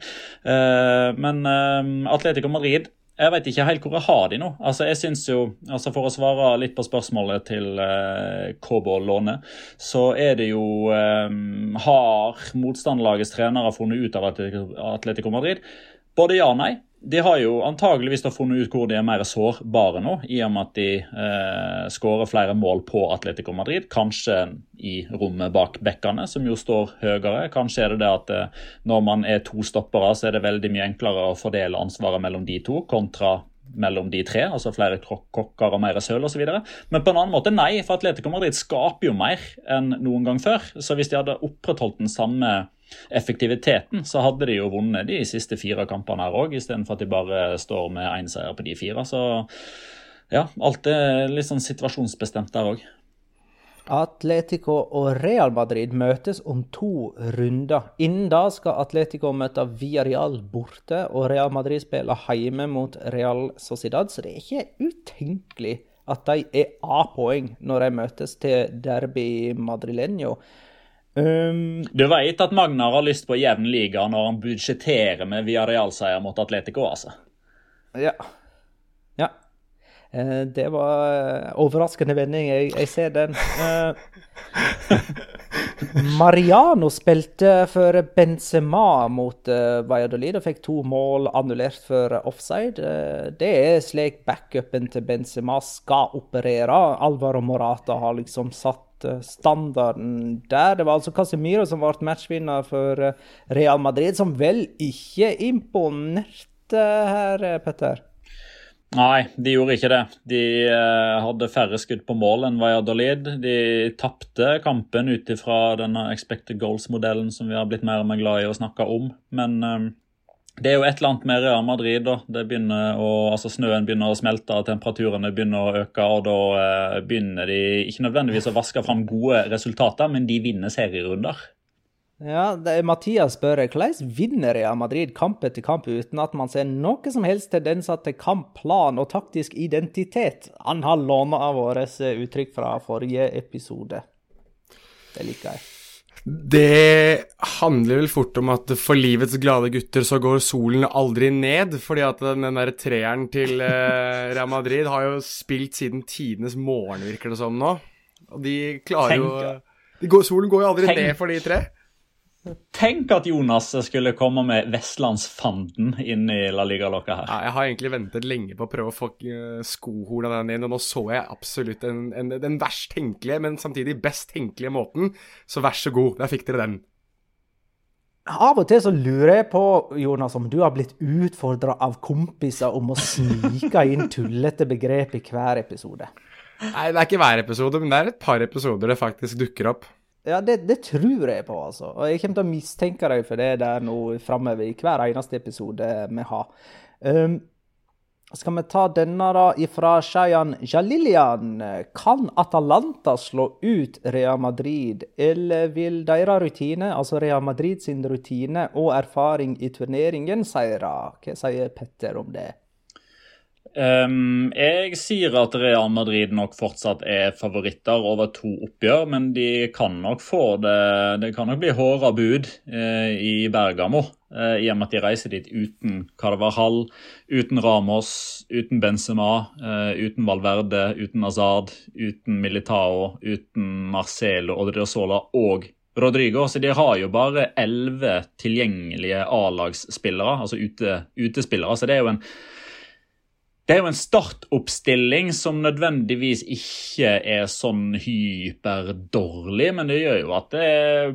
Eh, men eh, Atletico Madrid jeg vet ikke helt hvor jeg har de nå. Altså, jeg synes jo, altså For å svare litt på spørsmålet til uh, Kobo Låne, så er det jo um, Har motstanderlagets trenere funnet ut av Atletico Madrid? Både ja og nei. De har jo antageligvis da funnet ut hvor de er mer sårbare nå, i og med at de eh, skårer flere mål på Atletico Madrid. Kanskje i rommet bak bekkene, som jo står høyere. Kanskje er det det at eh, når man er to stoppere, så er det veldig mye enklere å fordele ansvaret mellom de to, kontra mellom de tre, altså flere kokker og mer søl osv. Men på en annen måte nei, for Atletico Madrid skaper jo mer enn noen gang før. Så hvis de hadde opprettholdt den samme effektiviteten, så hadde de jo vunnet de siste fire kampene her òg, istedenfor at de bare står med én seier på de fire. Så ja, alt er litt sånn situasjonsbestemt der òg. Atletico og Real Madrid møtes om to runder. Innen da skal Atletico møte Villarreal borte, og Real Madrid spiller hjemme mot Real Sociedad, så det er ikke utenkelig at de er A-poeng når de møtes til derby madrileño. Um, du veit at Magnar har lyst på jevn liga når han budsjetterer med Villarreal-seier mot Atletico, altså? Ja. Ja. Eh, det var eh, overraskende vending. Jeg, jeg ser den. Eh, Mariano spilte for Benzema mot Valladolid og fikk to mål annullert for offside. det er slik backupen til Benzema skal operere. Alvaro Morata har liksom satt standarden der. Det var altså Casemiro som ble matchvinner for Real Madrid, som vel ikke imponerte her, Petter? Nei, de gjorde ikke det. De eh, hadde færre skudd på mål enn Valladolid. De tapte kampen ut ifra denne expected goals-modellen som vi har blitt mer og mer glad i å snakke om. Men eh, det er jo et eller annet med Real Madrid. da. Det begynner å, altså Snøen begynner å smelte, temperaturene begynner å øke. og Da eh, begynner de ikke nødvendigvis å vaske fram gode resultater, men de vinner serierunder. Ja, er, Mathias spør hvordan vinner Real Madrid kamp etter kamp uten at man ser noe som helst tendenser til kampplan og taktisk identitet? Han har låna våre uttrykk fra forrige episode. Det liker jeg. Det handler vel fort om at for livets glade gutter så går solen aldri ned. Fordi at den der treeren til eh, Real Madrid har jo spilt siden tidenes morgen, virker det som nå. Og de klarer jo går, Solen går jo aldri Tenk. ned for de tre. Tenk at Jonas skulle komme med vestlandsfanden inn i La Liga-lokka her. Ja, jeg har egentlig ventet lenge på å prøve å få uh, skohorna den inn, og nå så jeg absolutt en, en, den verst tenkelige, men samtidig best tenkelige måten. Så vær så god, der fikk dere den. Av og til så lurer jeg på, Jonas, om du har blitt utfordra av kompiser om å snike inn tullete begrep i hver episode. Nei, det er ikke hver episode, men det er et par episoder det faktisk dukker opp. Ja, det, det, tror jeg på, altså. Og jeg kommer til å mistenke deg for det der nå framover i hver eneste episode vi har. Um, skal vi ta denne da ifra Shayan Jalilian? Kan Atalanta slå ut Real Madrid, eller vil deres rutine, altså Real Madrid sin rutine og erfaring i turneringen, seire? Hva sier Petter om det? Um, jeg sier at Real Madrid nok fortsatt er favoritter over to oppgjør, men de kan nok få det Det kan nok bli hårda bud uh, i Bergamo, uh, i og med at de reiser dit uten Carvajal, uten Ramos, uten Benzema, uh, uten Valverde, uten Azad, uten Militao, uten Marcelo Odriozola og Rodrigo. Så de har jo bare elleve tilgjengelige A-lagsspillere, altså ute, utespillere. Så det er jo en det er jo en startoppstilling som nødvendigvis ikke er sånn hyperdårlig, men det gjør jo at det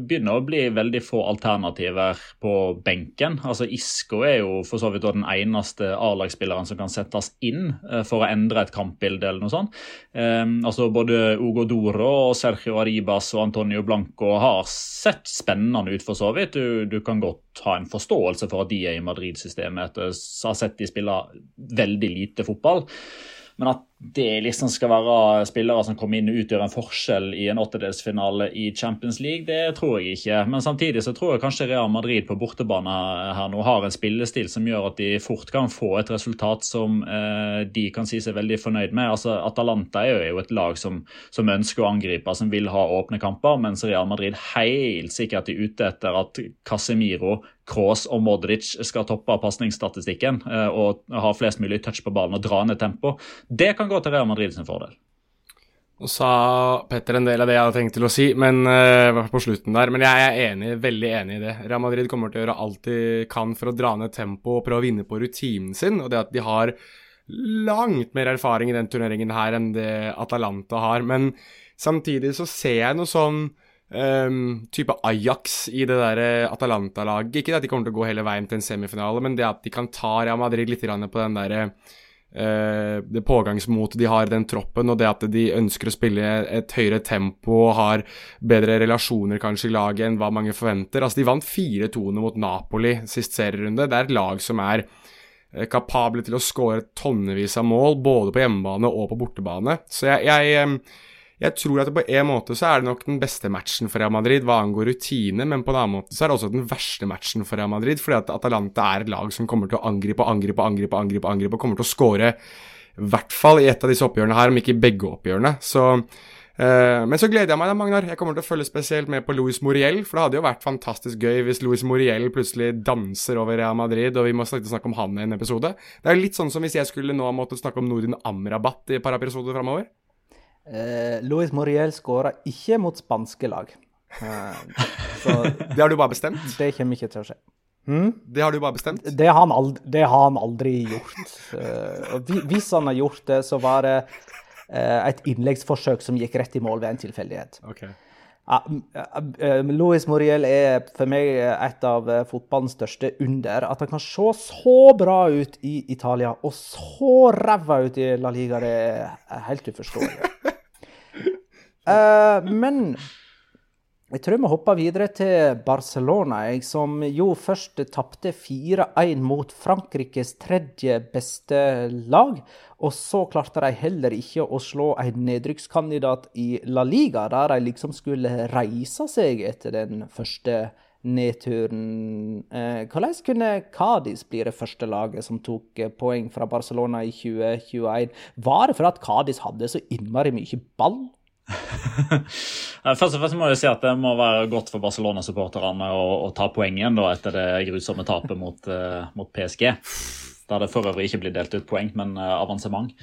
begynner å bli veldig få alternativer på benken. Altså Isco er jo for så vidt den eneste A-lagsspilleren som kan settes inn eh, for å endre et kampbilde eller noe sånt. Um, altså Både Ugo Doro og Sergio Aribas og Antonio Blanco har sett spennende ut, for så vidt. Du, du kan godt ha en forståelse for at de er i Madrid-systemet etter å ha sett de spille veldig lite fotball. Men at det liksom skal være spillere som kommer inn og utgjør en forskjell i en åttedelsfinale i Champions League, det tror jeg ikke. Men samtidig så tror jeg kanskje Real Madrid på bortebane her nå har en spillestil som gjør at de fort kan få et resultat som eh, de kan si seg veldig fornøyd med. Altså Atalanta er jo et lag som, som ønsker å angripe, som vil ha åpne kamper, mens Real Madrid helt sikkert er ute etter at Casemiro Kroos og Modric skal toppe pasningsstatistikken eh, og ha flest mulig touch på ballen og dra ned tempo. Det kan gå til Real Madrid sin fordel. Nå sa Petter en del av det jeg hadde tenkt til å si, men uh, på slutten der. Men jeg er enig, veldig enig i det. Real Madrid kommer til å gjøre alt de kan for å dra ned tempoet og prøve å vinne på rutinen sin. Og det at de har langt mer erfaring i den turneringen her enn det Atalanta har. Men samtidig så ser jeg noe sånn um, type Ajax i det der Atalanta-laget. Ikke at de kommer til å gå hele veien til en semifinale, men det at de kan ta Real Madrid litt på den der, Uh, det pågangsmotet de har i den troppen, og det at de ønsker å spille et høyere tempo og har bedre relasjoner kanskje i laget enn hva mange forventer. Altså, De vant 4-2 mot Napoli sist serierunde. Det er et lag som er uh, kapable til å skåre tonnevis av mål, både på hjemmebane og på bortebane. Så jeg, jeg, um, jeg tror at på en måte så er det nok den beste matchen for Real Madrid hva angår rutine, men på en annen måte så er det også den verste matchen for Real Madrid, fordi at Atalanta er et lag som kommer til å angripe og angripe og angripe, angripe, angripe, og kommer til å skåre i hvert fall i et av disse oppgjørene her, om ikke i begge oppgjørene. Så øh, men så gleder jeg meg da, Magnar. Jeg kommer til å følge spesielt med på Louis Moriel. For det hadde jo vært fantastisk gøy hvis Louis Moriel plutselig danser over Real Madrid, og vi må snakke om han i en episode. Det er litt sånn som hvis jeg skulle nå måtte snakke om Nordin Amrabat i et par episoder framover. Uh, Louis Moriel skåra ikke mot spanske lag. Uh, så det har du bare bestemt? Det kommer ikke til å skje. Hmm? Det har du bare bestemt? Det har han aldri, har han aldri gjort. hvis han har gjort det, så var det Eh, et innleggsforsøk som gikk rett i mål ved en tilfeldighet. Okay. Louis Moriel er for meg et av eh, fotballens største under. At han kan se så bra ut i Italia og så ræva ut i La Liga, det er helt uforståelig. Uh, men jeg tror vi hopper videre til Barcelona, jeg, som jo først tapte 4-1 mot Frankrikes tredje beste lag. Og så klarte de heller ikke å slå en nedrykkskandidat i La Liga, der de liksom skulle reise seg etter den første nedturen. Eh, hvordan kunne Cádiz bli det første laget som tok poeng fra Barcelona i 2021? Var det for at Cádiz hadde så innmari mye ball? Først og fremst må jeg si at Det må være godt for Barcelona-supporterne å, å, ta poeng igjen etter det grusomme tapet mot, uh, mot PSG. Der det for øvrig ikke blir delt ut poeng, men uh, avansement.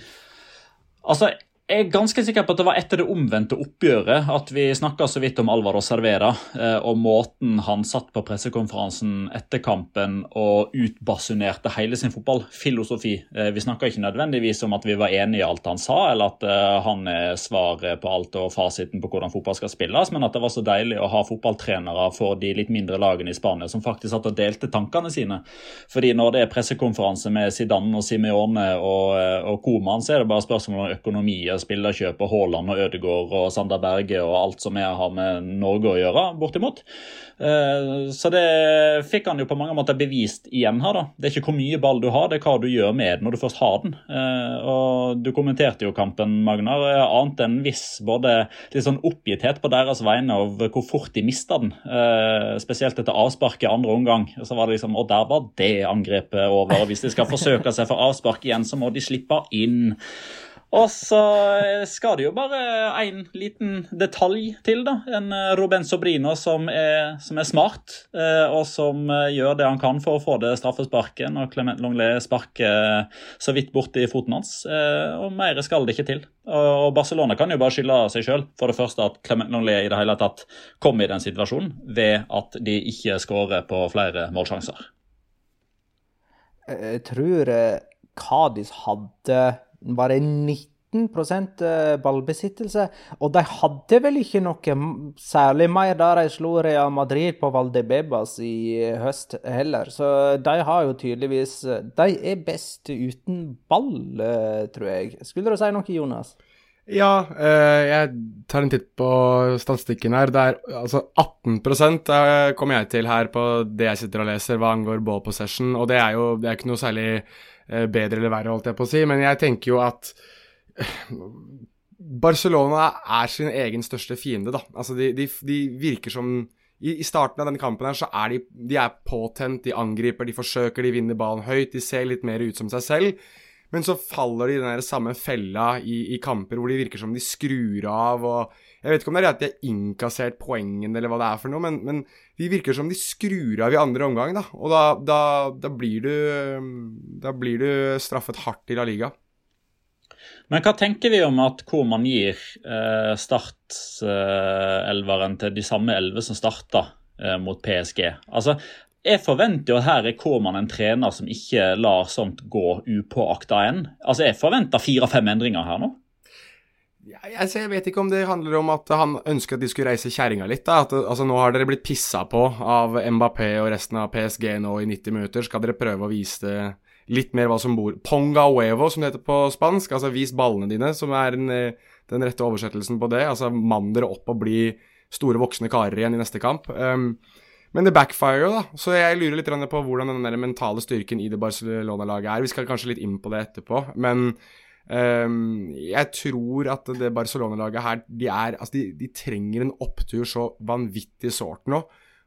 Altså, jeg er ganske sikker på at det var etter det omvendte oppgjøret at vi snakka så vidt om Alvaro Servera eh, og måten han satt på pressekonferansen etter kampen og utbasunerte hele sin fotballfilosofi. Eh, vi snakka ikke nødvendigvis om at vi var enige i alt han sa, eller at eh, han er svaret på alt og fasiten på hvordan fotball skal spilles, men at det var så deilig å ha fotballtrenere for de litt mindre lagene i Spania som faktisk satt og delte tankene sine. Fordi når det er pressekonferanse med Zidane og Simeone og, og Koman, så er det bare spørsmål om økonomi spillerkjøp og Haaland og Ødegaard og Sander Berge og alt som jeg har med Norge å gjøre, bortimot. Eh, så det fikk han jo på mange måter bevist igjen her, da. Det er ikke hvor mye ball du har, det er hva du gjør med den når du først har den. Eh, og du kommenterte jo kampen, Magnar. Annet enn hvis både litt sånn oppgitthet på deres vegne over hvor fort de mista den. Eh, spesielt etter avsparket andre omgang. Så var det liksom Og der var det angrepet over. Hvis de skal forsøke seg for avspark igjen, så må de slippe inn. Og så skal det jo bare en liten detalj til, da. En eh, Ruben Sobrino som er, som er smart, eh, og som eh, gjør det han kan for å få det straffesparket når Clement Longlet sparker så vidt borti foten hans. Og mer skal det ikke til. Og Barcelona kan jo bare skylde seg sjøl for det første at Clement Longlet i det hele tatt kom i den situasjonen ved at de ikke skårer på flere målsjanser. Jeg tror Kadis hadde bare 19 eh, ballbesittelse. Og de hadde vel ikke noe særlig mer da de slo Real Madrid på Valdebebas i høst heller. Så de har jo tydeligvis De er best uten ball, eh, tror jeg. Skulle du si noe, Jonas? Ja, eh, jeg tar en titt på statistikken her. Det er altså 18% kommer jeg til her på det jeg sitter og leser hva angår ball possession, og det er jo det er ikke noe særlig Eh, bedre eller verre, holdt jeg på å si. Men jeg tenker jo at Barcelona er sin egen største fiende, da. Altså, de, de, de virker som i, i, starten av denne kampen her så er de, de er påtent, de angriper, de forsøker, de vinner ballen høyt. De ser litt mer ut som seg selv. Men så faller de i den samme fella i, i, kamper hvor de virker som de skrur av. og Jeg vet ikke om det er at de har innkassert poengene eller hva det er for noe, men, men de virker som de skrur av i andre omgang. da, Og da, da, da, blir, du, da blir du straffet hardt i La Liga. Men hva tenker vi om at hvor man gir eh, startelveren til de samme elleve som starta eh, mot PSG? Altså, jeg forventer jo at her er Kåman en trener som ikke lar sånt gå upåakta enn. Altså, jeg forventer fire-fem endringer her nå. Altså, jeg, vet ikke om det handler om at han ønsker at de skulle reise kjerringa litt. At, altså, nå har dere blitt pissa på av Mbappé og resten av PSG nå i 90 minutter. Skal dere prøve å vise litt mer hva som bor Ponga huevo, som det heter på spansk. Altså vis ballene dine, som er den, den rette oversettelsen på det. Altså mann dere opp og bli store voksne karer igjen i neste kamp. Um, men det backfirer jo, da. Så jeg lurer litt på hvordan den mentale styrken i det Barcelona-laget er. Vi skal kanskje litt inn på det etterpå. Men Um, jeg tror at det Barcelona-laget her de, er, altså de, de, trenger en opptur så vanvittig sårt nå.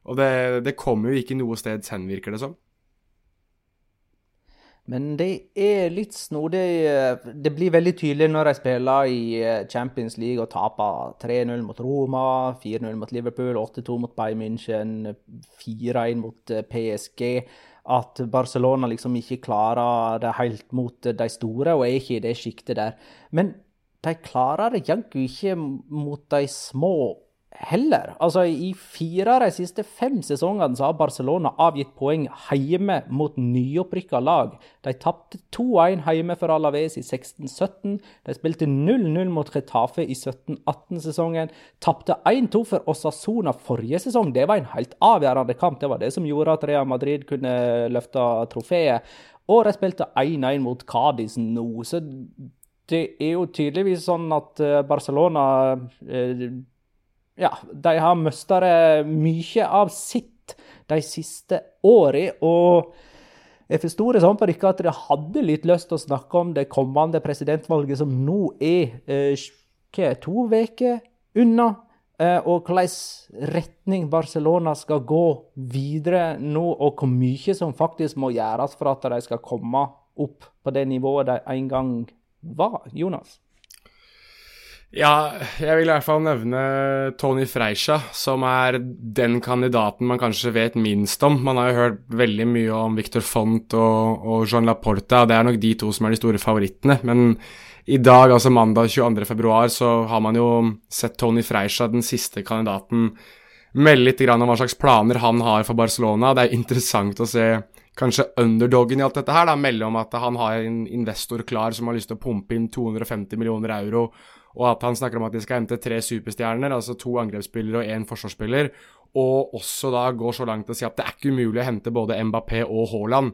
Og det, det kommer jo ikke noe sted hen, virker det som. Men det er litt snodig. Det blir veldig tydelig når de spiller i eh, Champions League og taper 3-0 mot Roma, 4-0 mot Liverpool, 8-2 mot Bayern München, 4-1 mot eh, PSG at Barcelona liksom ikke klarer det helt mot de store, og er ikke i det sjiktet der. Men de klarer det jaggu ikke mot de små heller. Altså, I fire av de siste fem sesongene så har Barcelona avgitt poeng hjemme mot nyopprykka lag. De tapte 2-1 hjemme for Alaves i 16-17. De spilte 0-0 mot Retafe i 17-18-sesongen. Tapte 1-2 for Osasona forrige sesong. Det var en helt avgjørende kamp. Det var det som gjorde at Real Madrid kunne løfte trofeet. Og de spilte 1-1 mot Cádiz nå. Så det er jo tydeligvis sånn at eh, Barcelona eh, ja, de har mista mye av sitt de siste åra. Og jeg forsto det sånn på dere at dere hadde litt lyst til å snakke om det kommende presidentvalget, som nå er eh, to uker unna. Eh, og hvilken retning Barcelona skal gå videre nå, og hvor mye som faktisk må gjøres for at de skal komme opp på det nivået de en gang var. Jonas? Ja, jeg vil i hvert fall nevne Tony Freisha, som er den kandidaten man kanskje vet minst om. Man har jo hørt veldig mye om Victor Font og, og Jean Laporta, og det er nok de to som er de store favorittene. Men i dag, altså mandag 22.2, så har man jo sett Tony Freisha, den siste kandidaten, melde litt om hva slags planer han har for Barcelona. Det er interessant å se kanskje underdogen i alt dette her, da, melde om at han har en investor klar som har lyst til å pumpe inn 250 millioner euro og at han snakker om at de skal hente tre superstjerner, altså to angrepsspillere og én forsvarsspiller, og også da går så langt å si at det er ikke umulig å hente både Mbappé og Haaland.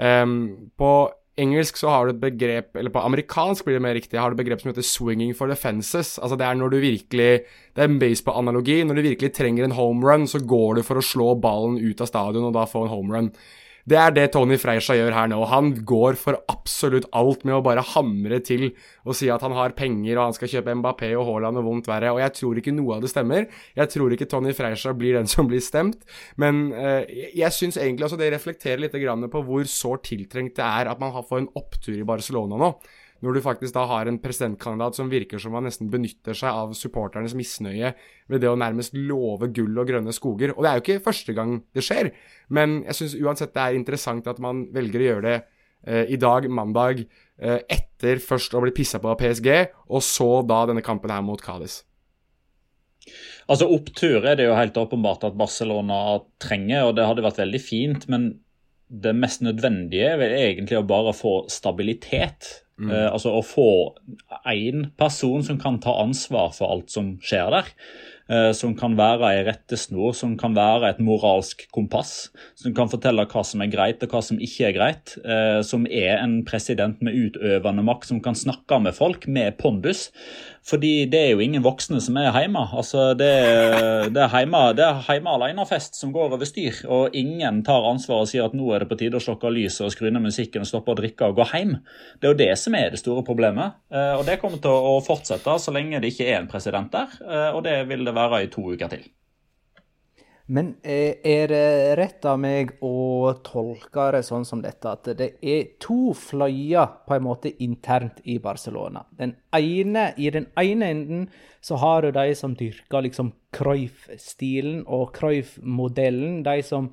Um, på engelsk så har du et begrep, eller på amerikansk blir det mer riktig, har du et begrep som heter 'swinging for defenses'. Altså Det er når du virkelig Det er en baseball-analogi. Når du virkelig trenger en home run, så går du for å slå ballen ut av stadion og da få en home run. Det er det Tony Freisha gjør her nå. Han går for absolutt alt med å bare hamre til og si at han har penger og han skal kjøpe Mbappé og Haaland og vondt verre. Og jeg tror ikke noe av det stemmer. Jeg tror ikke Tony Freisha blir den som blir stemt. Men eh, jeg syns egentlig også det reflekterer litt på hvor sårt tiltrengt det er at man får en opptur i Barcelona nå når du faktisk da har en presidentkandidat som virker som han nesten benytter seg av supporternes misnøye ved det å nærmest love gull og grønne skoger. Og det er jo ikke første gang det skjer, men jeg syns uansett det er interessant at man velger å gjøre det eh, i dag, mandag, eh, etter først å bli pissa på av PSG, og så da denne kampen her mot Cádiz. Altså Opptur er det jo helt åpenbart at Barcelona trenger, og det hadde vært veldig fint. Men det mest nødvendige er vel egentlig å bare få stabilitet. Mm. Uh, altså å få én person som kan ta ansvar for alt som skjer der. Uh, som kan være ei rettesnor, som kan være et moralsk kompass. Som kan fortelle hva som er greit og hva som ikke er greit. Uh, som er en president med utøvende makt som kan snakke med folk med pondus. Fordi det er jo ingen voksne som er hjemme. Altså, det, det er hjemme, det er hjemme alene-fest som går over styr. Og ingen tar ansvar og sier at nå er det på tide å slokke lyset og skru ned musikken og stoppe å drikke og gå hjem. Det er jo det som er det store problemet. Eh, og det kommer til å fortsette så lenge det ikke er en president der. Eh, og det vil det være i to uker til. Men eh, er det rett av meg å tolke det sånn som dette, at det er to fløyer på en måte internt i Barcelona? Den ene, I den ene enden så har du de som dyrker liksom Cruyff-stilen og Cruyff-modellen. De som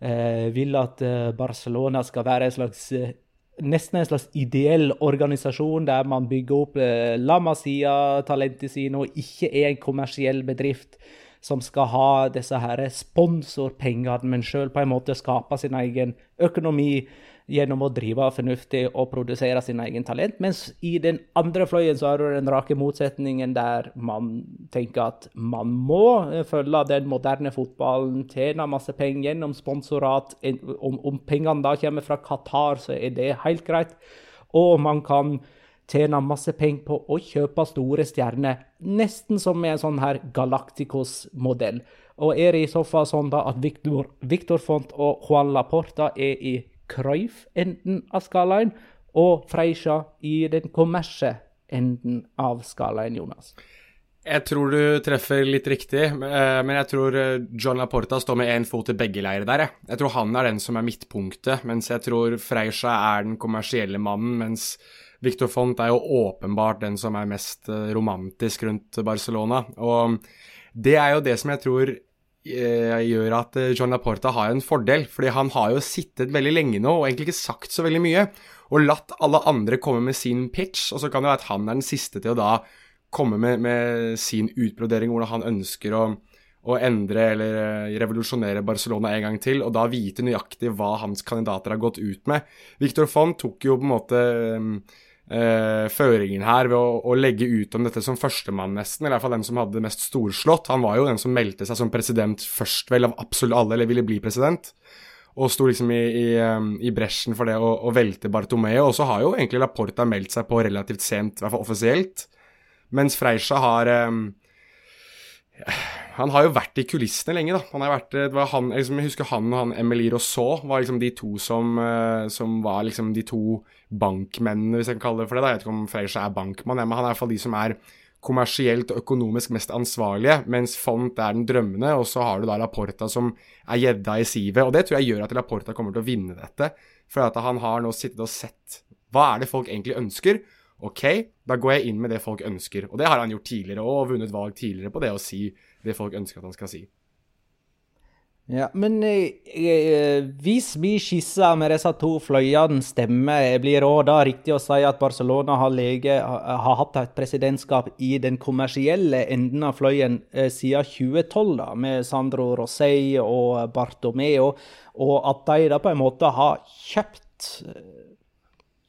eh, vil at eh, Barcelona skal være en slags eh, nesten en slags ideell organisasjon der man bygger opp eh, La Masia-talentet sine og ikke er en kommersiell bedrift som skal ha disse her sponsorpengene, men sjøl på en måte skape sin egen økonomi gjennom å drive fornuftig og produsere sin egen talent. Mens i den andre fløyen så har du den rake motsetningen der man tenker at man må følge den moderne fotballen, tjene masse penger gjennom sponsorat. Om, om pengene da kommer fra Qatar, så er det helt greit. Og man kan tjene masse penger på å kjøpe store stjerner, nesten som med en sånn her Galacticos-modell. Og er det i så fall sånn da at Victor, Victor Font og Juan Laporta er i Cruyff-enden av skalaen, og Freisha i den kommersielle enden av skalaen, Jonas? Jeg tror du treffer litt riktig, eh, men jeg tror eh, John Laporta står med én fot i begge leirer der. Jeg. jeg tror han er den som er midtpunktet, mens jeg tror Freisha er den kommersielle mannen, mens Victor Font er jo åpenbart den som er mest eh, romantisk rundt Barcelona. Og det er jo det som jeg tror gjør at John Laporta har en fordel, fordi han har jo sittet veldig lenge nå og egentlig ikke sagt så veldig mye og latt alle andre komme med sin pitch, og så kan det være at han er den siste til å da komme med, med sin utbrodering, hvordan han ønsker å, å, endre eller eh, revolusjonere Barcelona en gang til, og da vite nøyaktig hva hans kandidater har gått ut med. Victor Font tok jo på en måte eh, føringen her ved å, å, legge ut om dette som førstemann, nesten. Eller i hvert fall den som hadde det mest storslått. Han var jo den som meldte seg som president først, vel, av absolutt alle, eller ville bli president og sto liksom i, i, um, i bresjen for det å, å velte Bartomeo. Og så har jo egentlig Laporta meldt seg på relativt sent, i hvert fall offisielt. Mens Freisha har um, Han har jo vært i kulissene lenge, da. Han har vært, var han, liksom, jeg husker han og han Emily Rousseau var liksom de to som, uh, som var liksom de to bankmennene, hvis jeg kan kalle det for det. da. Jeg vet ikke om Freisha er bankmann, men han er i hvert fall de som er kommersielt og økonomisk mest ansvarlige, mens Font er den drømmende, og så har du da Laporta som er gjedda i sivet. Og det tror jeg gjør at Laporta kommer til å vinne dette, for at han har nå sittet og sett hva er det folk egentlig ønsker. OK, da går jeg inn med det folk ønsker. Og det har han gjort tidligere og vunnet valg tidligere på det å si det folk ønsker at han skal si. Ja, Men eh, eh, hvis vi skisser med disse to fløyene stemmer, blir det da riktig å si at Barcelona har, lege, har, hatt et presidentskap i den kommersielle enden av fløyen eh, siden 2012, da, med Sandro Rosei og Bartomeo, og at de da på en måte har kjøpt eh,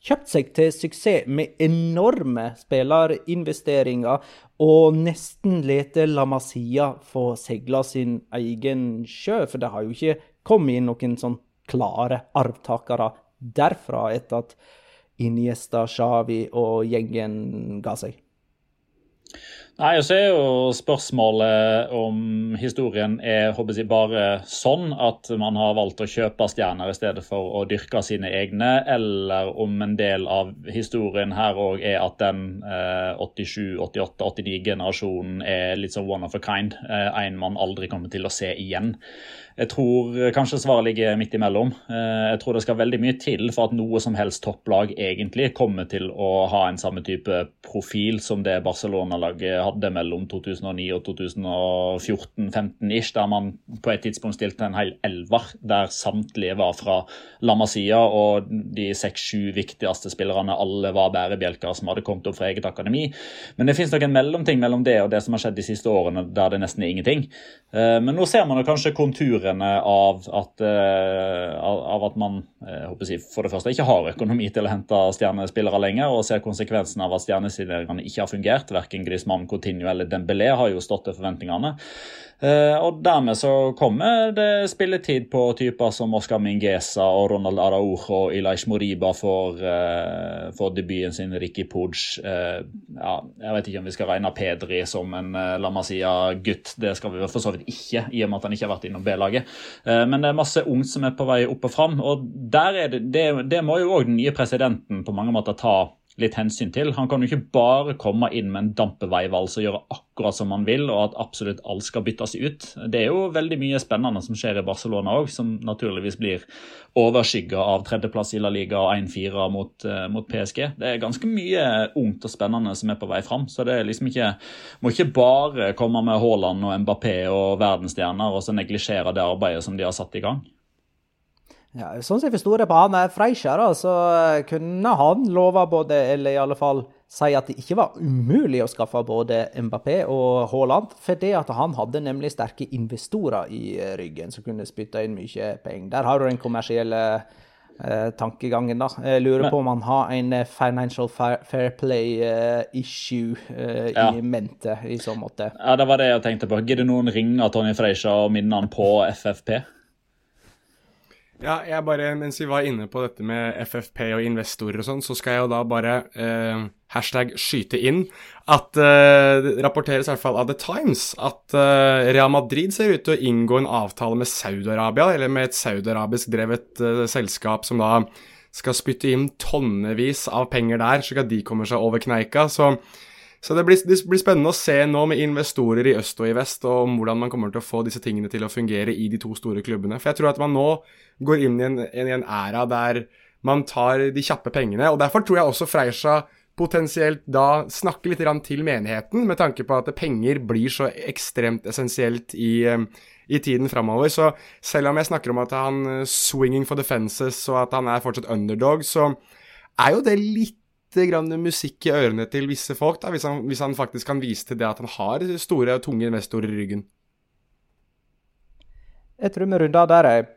kjøpt seg til suksess med enorme spillerinvesteringer og nesten lete La Masia få seile sin egen sjø. For det har jo ikke kommet inn noen sånn klare arvtakere derfra etter at Iniesta, Xavi og gjengen ga seg. Nei, og så er jo spørsmålet om historien er håper jeg, bare sånn at man har valgt å kjøpe stjerner i stedet for å dyrke sine egne, eller om en del av historien her òg er at den eh, 87-, 88-, 89-generasjonen er litt sånn one of a kind. Eh, en man aldri kommer til å se igjen. Jeg tror kanskje svaret ligger midt imellom. Eh, jeg tror det skal veldig mye til for at noe som helst topplag egentlig kommer til å ha en samme type profil som det Barcelona-laget hadde mellom 2009 og 2014-15 ish, der man på et tidspunkt stilte en hel elver der samtlige var fra Lamassia, og de seks-sju viktigste spillerne alle var bærebjelker som hadde kommet opp fra eget akademi. Men det finnes nok en mellomting mellom det og det som har skjedd de siste årene, der det nesten er ingenting. Eh, men nå ser man jo kanskje konturene av at, eh, av at man eh, jeg, for det første ikke har økonomi til å hente stjernespillere lenger, og ser konsekvensen av at stjernesigneringene ikke har fungert. Verken Griezmann, Coutinho eller Dembélé har jo stått til forventningene. Eh, og Dermed så kommer det spilletid på typer som Oscar Mingueza og Ronald Araujo og Ilaish Moriba for, uh, for debuten sin, Ricky Pooch. Uh, ja, jeg vet ikke om vi skal regne Pedri som en la La Masia-gutt. Det skal vi for så vidt ikke, i og med at han ikke har vært innom B-laget. Men det er masse ungt som er på vei opp og fram. Og det, det, det må jo òg den nye presidenten på mange måter ta litt hensyn til. Han kan jo ikke bare komme inn med en dampeveivalse og gjøre akkurat som han vil, og at absolutt alt skal byttes ut. Det er jo veldig mye spennende som skjer i Barcelona òg, som naturligvis blir overskygga av tredjeplass i La Liga og 1-4 mot, uh, mot, PSG. Det er ganske mye ungt og spennende som er på vei fram. Så det er liksom ikke, må ikke bare komme med Haaland og Mbappé og verdensstjerner og så neglisjere det arbeidet som de har satt i gang. Ja, sånn som jeg forsto det på han Freischer, så kunne han love både, eller i alle fall si at det ikke var umulig å skaffe både Mbappé og Haaland, fordi at han hadde nemlig sterke investorer i ryggen som kunne spytte inn mye penger. Der har du den kommersielle eh, tankegangen, da. Jeg lurer Men, på om han har en eh, financial fair play-issue eh, ja. i mente, i så måte. Ja, det var det jeg tenkte på. Gidder noen ringe Tony Freischer og minne han på FFP? Ja, jeg bare, Mens vi var inne på dette med FFP og investorer og sånn, så skal jeg jo da bare eh, hashtag skyte inn at eh, det rapporteres i hvert fall av The Times at eh, Real Madrid ser ut til å inngå en avtale med Saudi-Arabia, eller med et saudiarabisk drevet eh, selskap som da skal spytte inn tonnevis av penger der, slik at de kommer seg over kneika. Så, så det, blir, det, blir, spennende å se nå med investorer i øst og i vest, og om hvordan man kommer til å få disse tingene til å fungere i de to store klubbene. For jeg tror at man nå går inn i en, i en æra der man tar de kjappe pengene, og derfor tror jeg også Freisha potensielt da snakke litt til menigheten, med tanke på at penger blir så ekstremt essensielt i, i tiden framover. Så selv om jeg snakker om at han uh, swinging for the fences og at han er fortsatt underdog, så er jo det litt grann musikk i ørene til visse folk, da, hvis han, hvis han faktisk kan vise til det at han har store og tunge investorer i ryggen. Jeg tror vi runder der, jeg.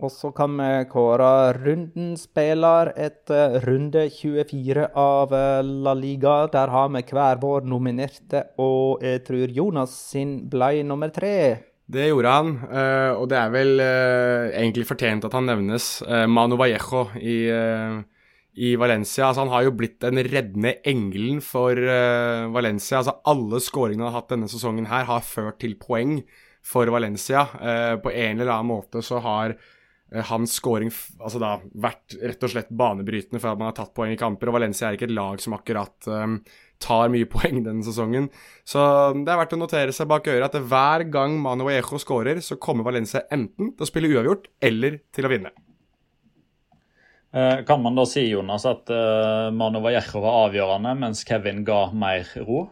Og så kan vi kåre rundens spiller etter runde 24 av eh, La Liga. Der har vi hver vår nominerte, og jeg tror Jonas sin blei nummer tre. Det gjorde han, eh, og det er vel eh, egentlig fortjent at han nevnes. Manu Vallejo i, i Valencia. Altså, han har jo blitt den reddende engelen for Valencia. Altså, alle skåringene han har hatt denne sesongen her, har ført til poeng for Valencia. På en eller annen måte så har hans skåring altså vært rett og slett banebrytende for at man har tatt poeng i kamper. Og Valencia er ikke et lag som akkurat um, tar mye poeng denne sesongen. Så det er verdt å notere seg bak øret at hver gang Manu Ejo skårer, så kommer Valencia enten til å spille uavgjort eller til å vinne. Eh, kan man da si Jonas, at uh, Manu Vallejo var avgjørende, mens Kevin ga mer ro?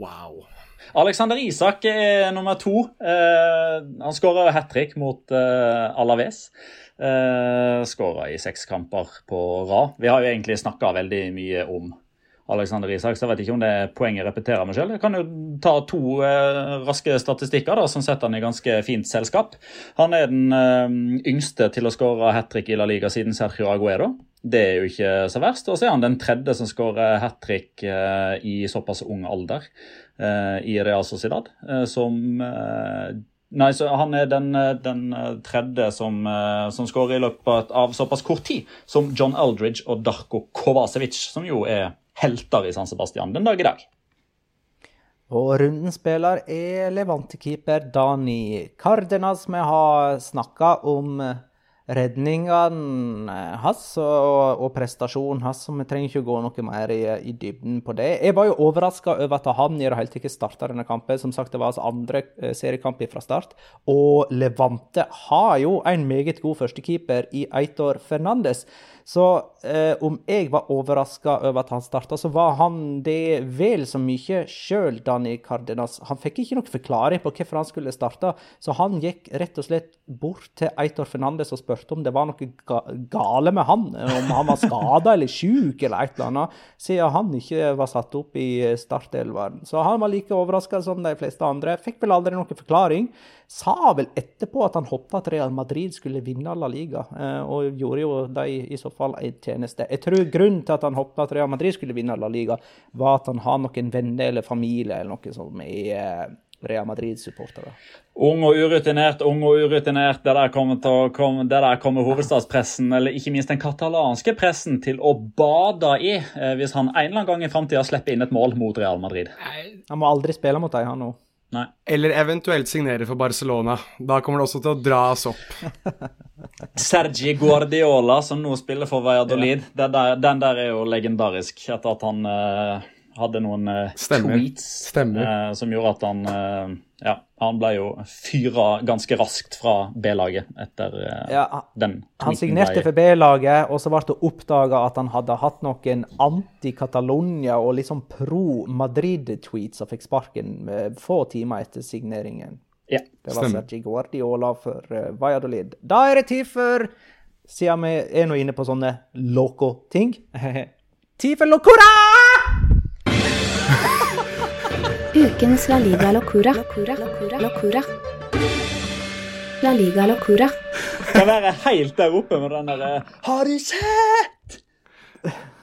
Wow. Alexander Isak er nummer to. Uh, han skåra hat trick mot uh, Alaves. Uh, Skåra i seks kamper på rad. Vi har jo egentlig snakka veldig mye om Alexander Isak, så jeg vet ikke om det er poenget jeg repeterer meg selv. Jeg kan jo ta to eh, raske statistikker da, som setter han i ganske fint selskap. Han er den eh, yngste til å skåre hat trick i La Liga siden Sergio Aguero. Det er jo ikke så verst. Og så er han den tredje som skårer hat trick eh, i såpass ung alder i Real Sociedad, som Nei, så Han er den, eh, den eh, tredje som, eh, som skårer i løpet av såpass kort tid som John Eldridge og Darko Kovacevic, som jo er helter i San Sebastian den dag i dag. Og runden spiller er Levante-keeper Dani Cardenas. Vi har snakka om redningene hans og, og, prestasjonen hans, så vi trenger ikke gå noe mer i, i dybden på det. Jeg var jo overraska over at han i det hele tatt starta denne kampen. Som sagt, det var hans andre eh, seriekamp fra start. Og Levante har jo en meget god førstekeeper i Eitor Fernandes. Så eh, om jeg var overraska over at han starta, så var han det vel så mye sjøl, Dani Cardenas. Han fikk ikke noen forklaring på hvorfor han skulle starte, så han gikk rett og slett bort til Eitor Fernandes og spurte om det var noe ga gale med han, om han var skada eller sjuk eller et eller annet, siden han ikke var satt opp i startelveren. Så han var like overraska som de fleste andre. Fikk vel aldri noen forklaring sa vel etterpå at han håpte at Real Madrid skulle vinne La Liga, eh, og gjorde jo de i så fall en tjeneste. Jeg tror grunnen til at han håpte at Real Madrid skulle vinne La Liga, var at han har noen venner eller familie eller noe som er Real Madrid-supportere. Ung og urutinert, ung og urutinert. Det der kommer, til, kom, det der kommer hovedstadspressen, eller ikke minst den katalanske pressen, til å bade i eh, hvis han en eller annen gang i framtida slipper inn et mål mot Real Madrid. Han må aldri spille mot dem, han nå. Nei. Eller eventuelt signere for Barcelona. Da kommer det også til å dras opp. Sergi Guardiola, som nå spiller for Valladolid, ja. den, der, den, der, er jo legendarisk. Etter at han uh, hadde noen uh, tweets uh, som gjorde at han ja, han ble jo fyra ganske raskt fra B-laget etter uh, ja, den. Han signerte for B-laget, og så ble det oppdaga at han hadde hatt noen anti-Catalonia og liksom pro-Madrid-tweets og fikk sparken få timer etter signeringen. Ja, det var stemmer. Sergi Guardiola for uh, Valladolid. Da er det tid for, siden vi er nå inne på sånne loco-ting Tid for locora! Ukens La Liga Locura. La Liga Locura. Kan være helt der oppe med den derre Har du sett?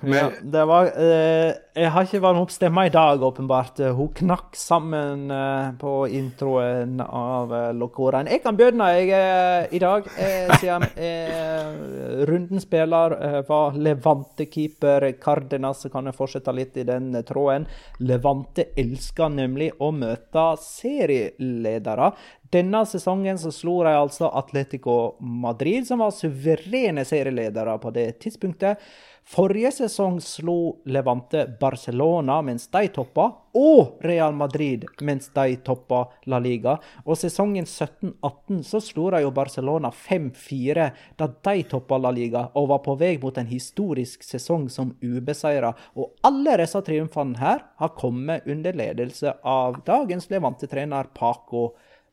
Ja, det var eh, Jeg har ikke varmet opp stemma i dag, åpenbart. Hun knakk sammen eh, på introen av eh, Locoraen. Jeg kan begynne jeg, eh, i dag, eh, siden eh, rundens spiller eh, var Levante-keeper Cardenas. Så kan jeg fortsette litt i den tråden. Levante elsker nemlig å møte serieledere. Denne sesongen så slo de altså Atletico Madrid, som var suverene serieledere på det tidspunktet. Forrige sesong slo Levante Barcelona mens de toppa, og Real Madrid mens de toppa La Liga. Og sesongen 17-18 så slo de jo Barcelona 5-4 da de toppa La Liga og var på vei mot en historisk sesong som ubeseira. Og alle disse triumfene her har kommet under ledelse av dagens Levante-trener Paco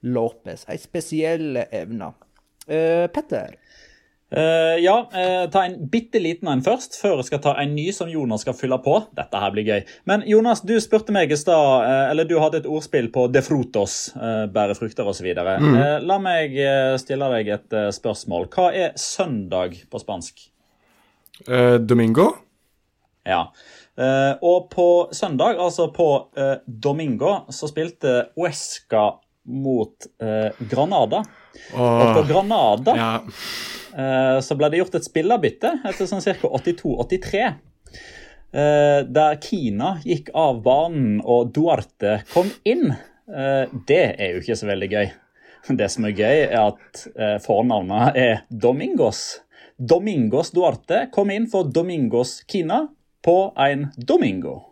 Lopez. Ei spesiell evne. Uh, Petter? Uh, ja, uh, ta en bitte liten en først, før jeg skal ta en ny som Jonas skal fylle på. Dette her blir gøy. Men Jonas, du spurte meg i stad, uh, eller du hadde et ordspill på de frutos, bære frukter osv. Mm. la meg stille deg et spørsmål. Hva er søndag på spansk? domingo. Ja. og på søndag, altså på domingo, så spilte Uesca mot Granada. Og på Granada ja Eh, så ble det gjort et spillerbytte etter sånn ca. 82-83. Eh, der Kina gikk av banen og Duarte kom inn. Eh, det er jo ikke så veldig gøy. Det som er gøy, er at fornavnet er Domingos. Domingos Duarte kom inn for Domingos Kina på en Domingo.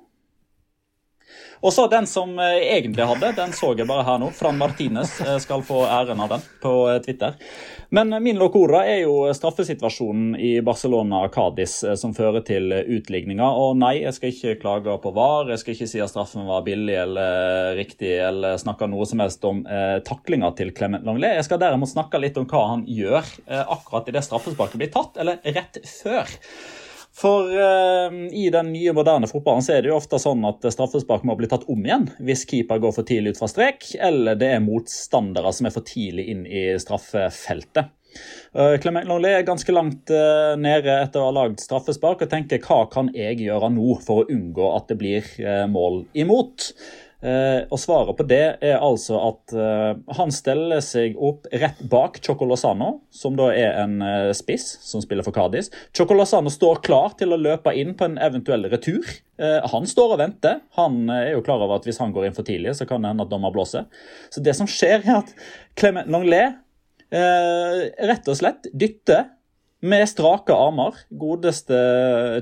Og så den som eh, egentlig hadde, den så jeg bare her nå. Fran Martinez eh, skal få æren av den på eh, Twitter. Men min locora er jo straffesituasjonen i Barcelona-Cádiz som fører til utligninga. Og nei, jeg skal ikke klage på VAR, jeg skal ikke si at straffen var billig eller riktig, eller snakke noe som helst om eh, taklinga til Clement Langlet. Jeg skal derimot snakke litt om hva han gjør eh, akkurat idet straffesparket blir tatt, eller rett før. For uh, i den nye, moderne fotballen så er det jo ofte sånn at straffespark må bli tatt om igjen hvis keeper går for tidlig ut fra strek, eller det er motstandere som er for tidlig inn i straffefeltet. Uh, Clement Lollé er ganske langt uh, nede etter å ha lagd straffespark og tenker hva kan jeg gjøre nå for å unngå at det blir mål imot? Eh, og svaret på det er altså at eh, han steller seg opp rett bak Chocolosano, som da er en eh, spiss som spiller for Cádiz. Chocolosano står klar til å løpe inn på en eventuell retur. Han står og venter. Han er jo klar over at hvis han går inn for tidlig, så kan det hende at dommer blåser. Så det som skjer, er at Clement Longlet rett og slett dytter med strake armer, godeste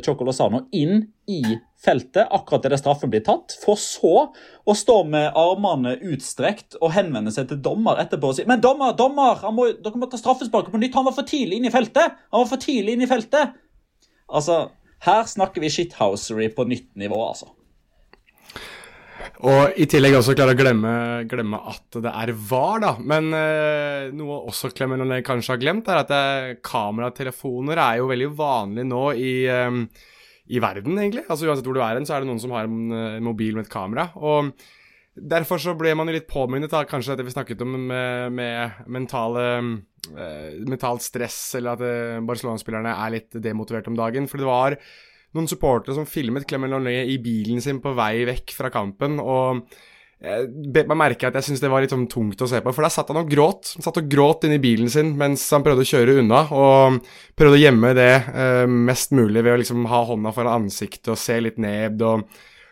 Chocolosano, inn i feltet akkurat der straffen blir tatt, for så å stå med armene utstrekt og henvende seg til dommer etterpå og si Men dommer, dommer, må, dere må ta straffesparket på nytt. Han var for tidlig inn i feltet! Han var for tidlig inn i feltet! Altså, her snakker vi shithousery på nytt nivå, altså. Og i tillegg også klare å glemme, glemme, at det er VAR, da. Men eh, noe også Clemenon kanskje har glemt, er at det, kameratelefoner er jo veldig vanlig nå i, eh, i verden, egentlig. Altså Uansett hvor du er hen, så er det noen som har en, en, mobil med et kamera. Og derfor så ble man jo litt påminnet av kanskje dette vi snakket om med, med mentale eh, mentalt stress, eller at eh, Barcelona-spillerne er litt demotivert om dagen. For det var noen supportere som filmet Clement Longlet i bilen sin på vei vekk fra kampen. og jeg merker at jeg syntes det var litt sånn tungt å se på, for der satt han og gråt. Han satt og gråt inni bilen sin mens han prøvde å kjøre unna, og prøvde å gjemme det eh, mest mulig ved å liksom ha hånda foran ansiktet og se litt ned, og,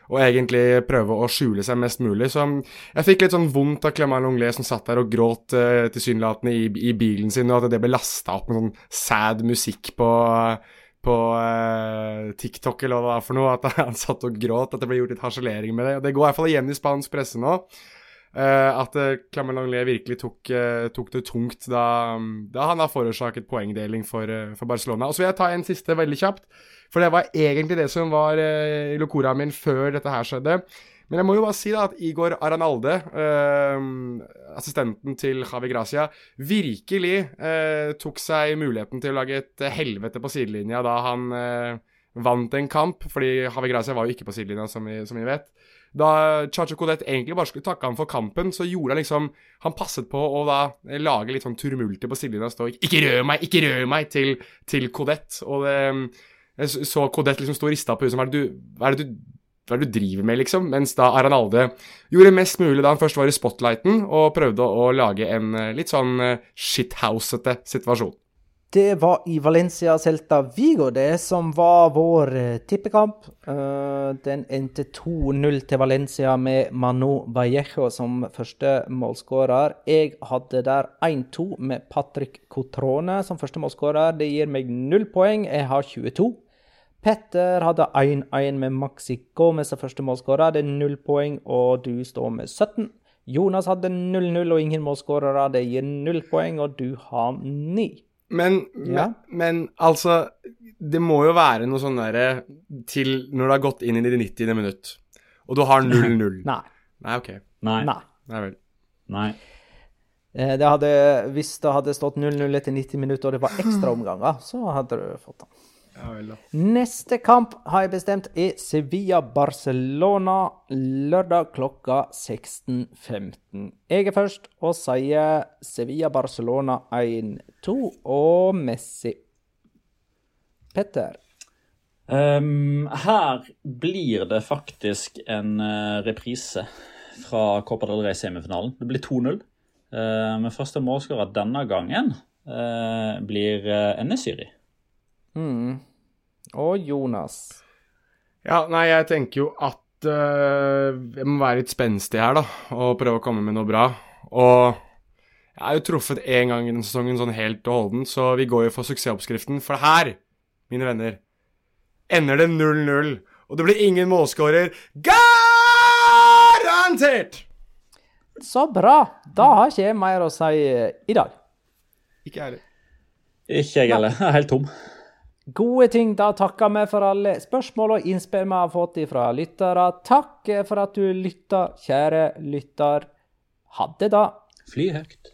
og, egentlig prøve å skjule seg mest mulig. Så jeg fikk litt sånn vondt av Clement Longlet som satt der og gråt eh, tilsynelatende i, i, bilen sin, og at det ble lasta opp med sånn sad musikk på eh, på eh, TikTok eller hva det var for noe, at han satt og gråt, at det ble gjort litt harselering med det. Og Det går i hvert fall igjen i spansk presse nå. Eh, at uh, Clement Langlet virkelig tok, uh, tok, det tungt da, da han har forårsaket poengdeling for, uh, for, Barcelona. Og Så vil jeg ta en siste veldig kjapt, for det var egentlig det som var uh, locoraen min før dette her skjedde. Men jeg må jo bare si da at Igor Aranalde, eh, assistenten til Javi Gracia, virkelig eh, tok seg muligheten til å lage et helvete på sidelinja da han eh, vant en kamp. Fordi Javi Gracia var jo ikke på sidelinja, som vi, som vi vet. Da Chacho Codet egentlig bare skulle takke ham for kampen, så gjorde han liksom Han passet på å da lage litt sånn turmulter på sidelinja og stå 'Ikke rør meg! Ikke rør meg!' til, til Codet. Og det, jeg så Codet liksom stå og rista på huset. Hva er hva er det du hva er det du driver med, liksom? Mens da Aranalde gjorde mest mulig da han først var i spotlighten, og prøvde å lage en eh, litt sånn eh, shithousete situasjon. Det var i Valencia Celta Vigo, det, som var vår eh, tippekamp. Den endte 2-0 til Valencia med Manu Vallejo som første målskårer. Jeg hadde der 1-2 med Patrick Cotrone som første målskårer. Det gir meg null poeng. Jeg har 22. Petter hadde 1-1 med Maxi Gomez som første målskårer. Det er null poeng, og du står med 17. Jonas hadde 0-0 og ingen målskårere. Det gir null poeng, og du har 9. Men, Ja. men, men altså Det må jo være noe sånn derre til når du har gått inn i det 90. minutt, og du har 0-0. Nei. Nei, ok. Nei. Nei. Nei vel. Nei. Eh, Det hadde, hvis det hadde stått 0-0 etter 90 minutter og det var ekstraomganger, så hadde du fått den. Ja vel, da. Neste kamp har jeg bestemt er Sevilla-Barcelona lørdag klokka 16.15. Jeg er først og sier Sevilla-Barcelona 1-2 og Messi. Petter. Um, her blir det faktisk en eh, reprise fra Copa del Rey-semifinalen. Det blir 2-0. Uh, men første målskårer denne gangen uh, blir uh, Enesyri. Mm. Og Jonas. Ja, nei, jeg tenker jo at uh, jeg må være litt spenstig her, da, og prøve å komme med noe bra. Og jeg har jo truffet én gang i denne sesongen sånn helt og holden, så vi går jo for suksessoppskriften. For her, mine venner, ender det 0-0, og det blir ingen målskårer. Garantert! Så bra! Da har ikke jeg mer å si eh, i dag. Ikke heller Ikke jeg heller. Jeg er helt tom. Gode ting. Da takker vi for alle spørsmål og innspill vi har fått fra lyttere. Takk for at du lytta, kjære lytter. Ha det, da. Fly høyt.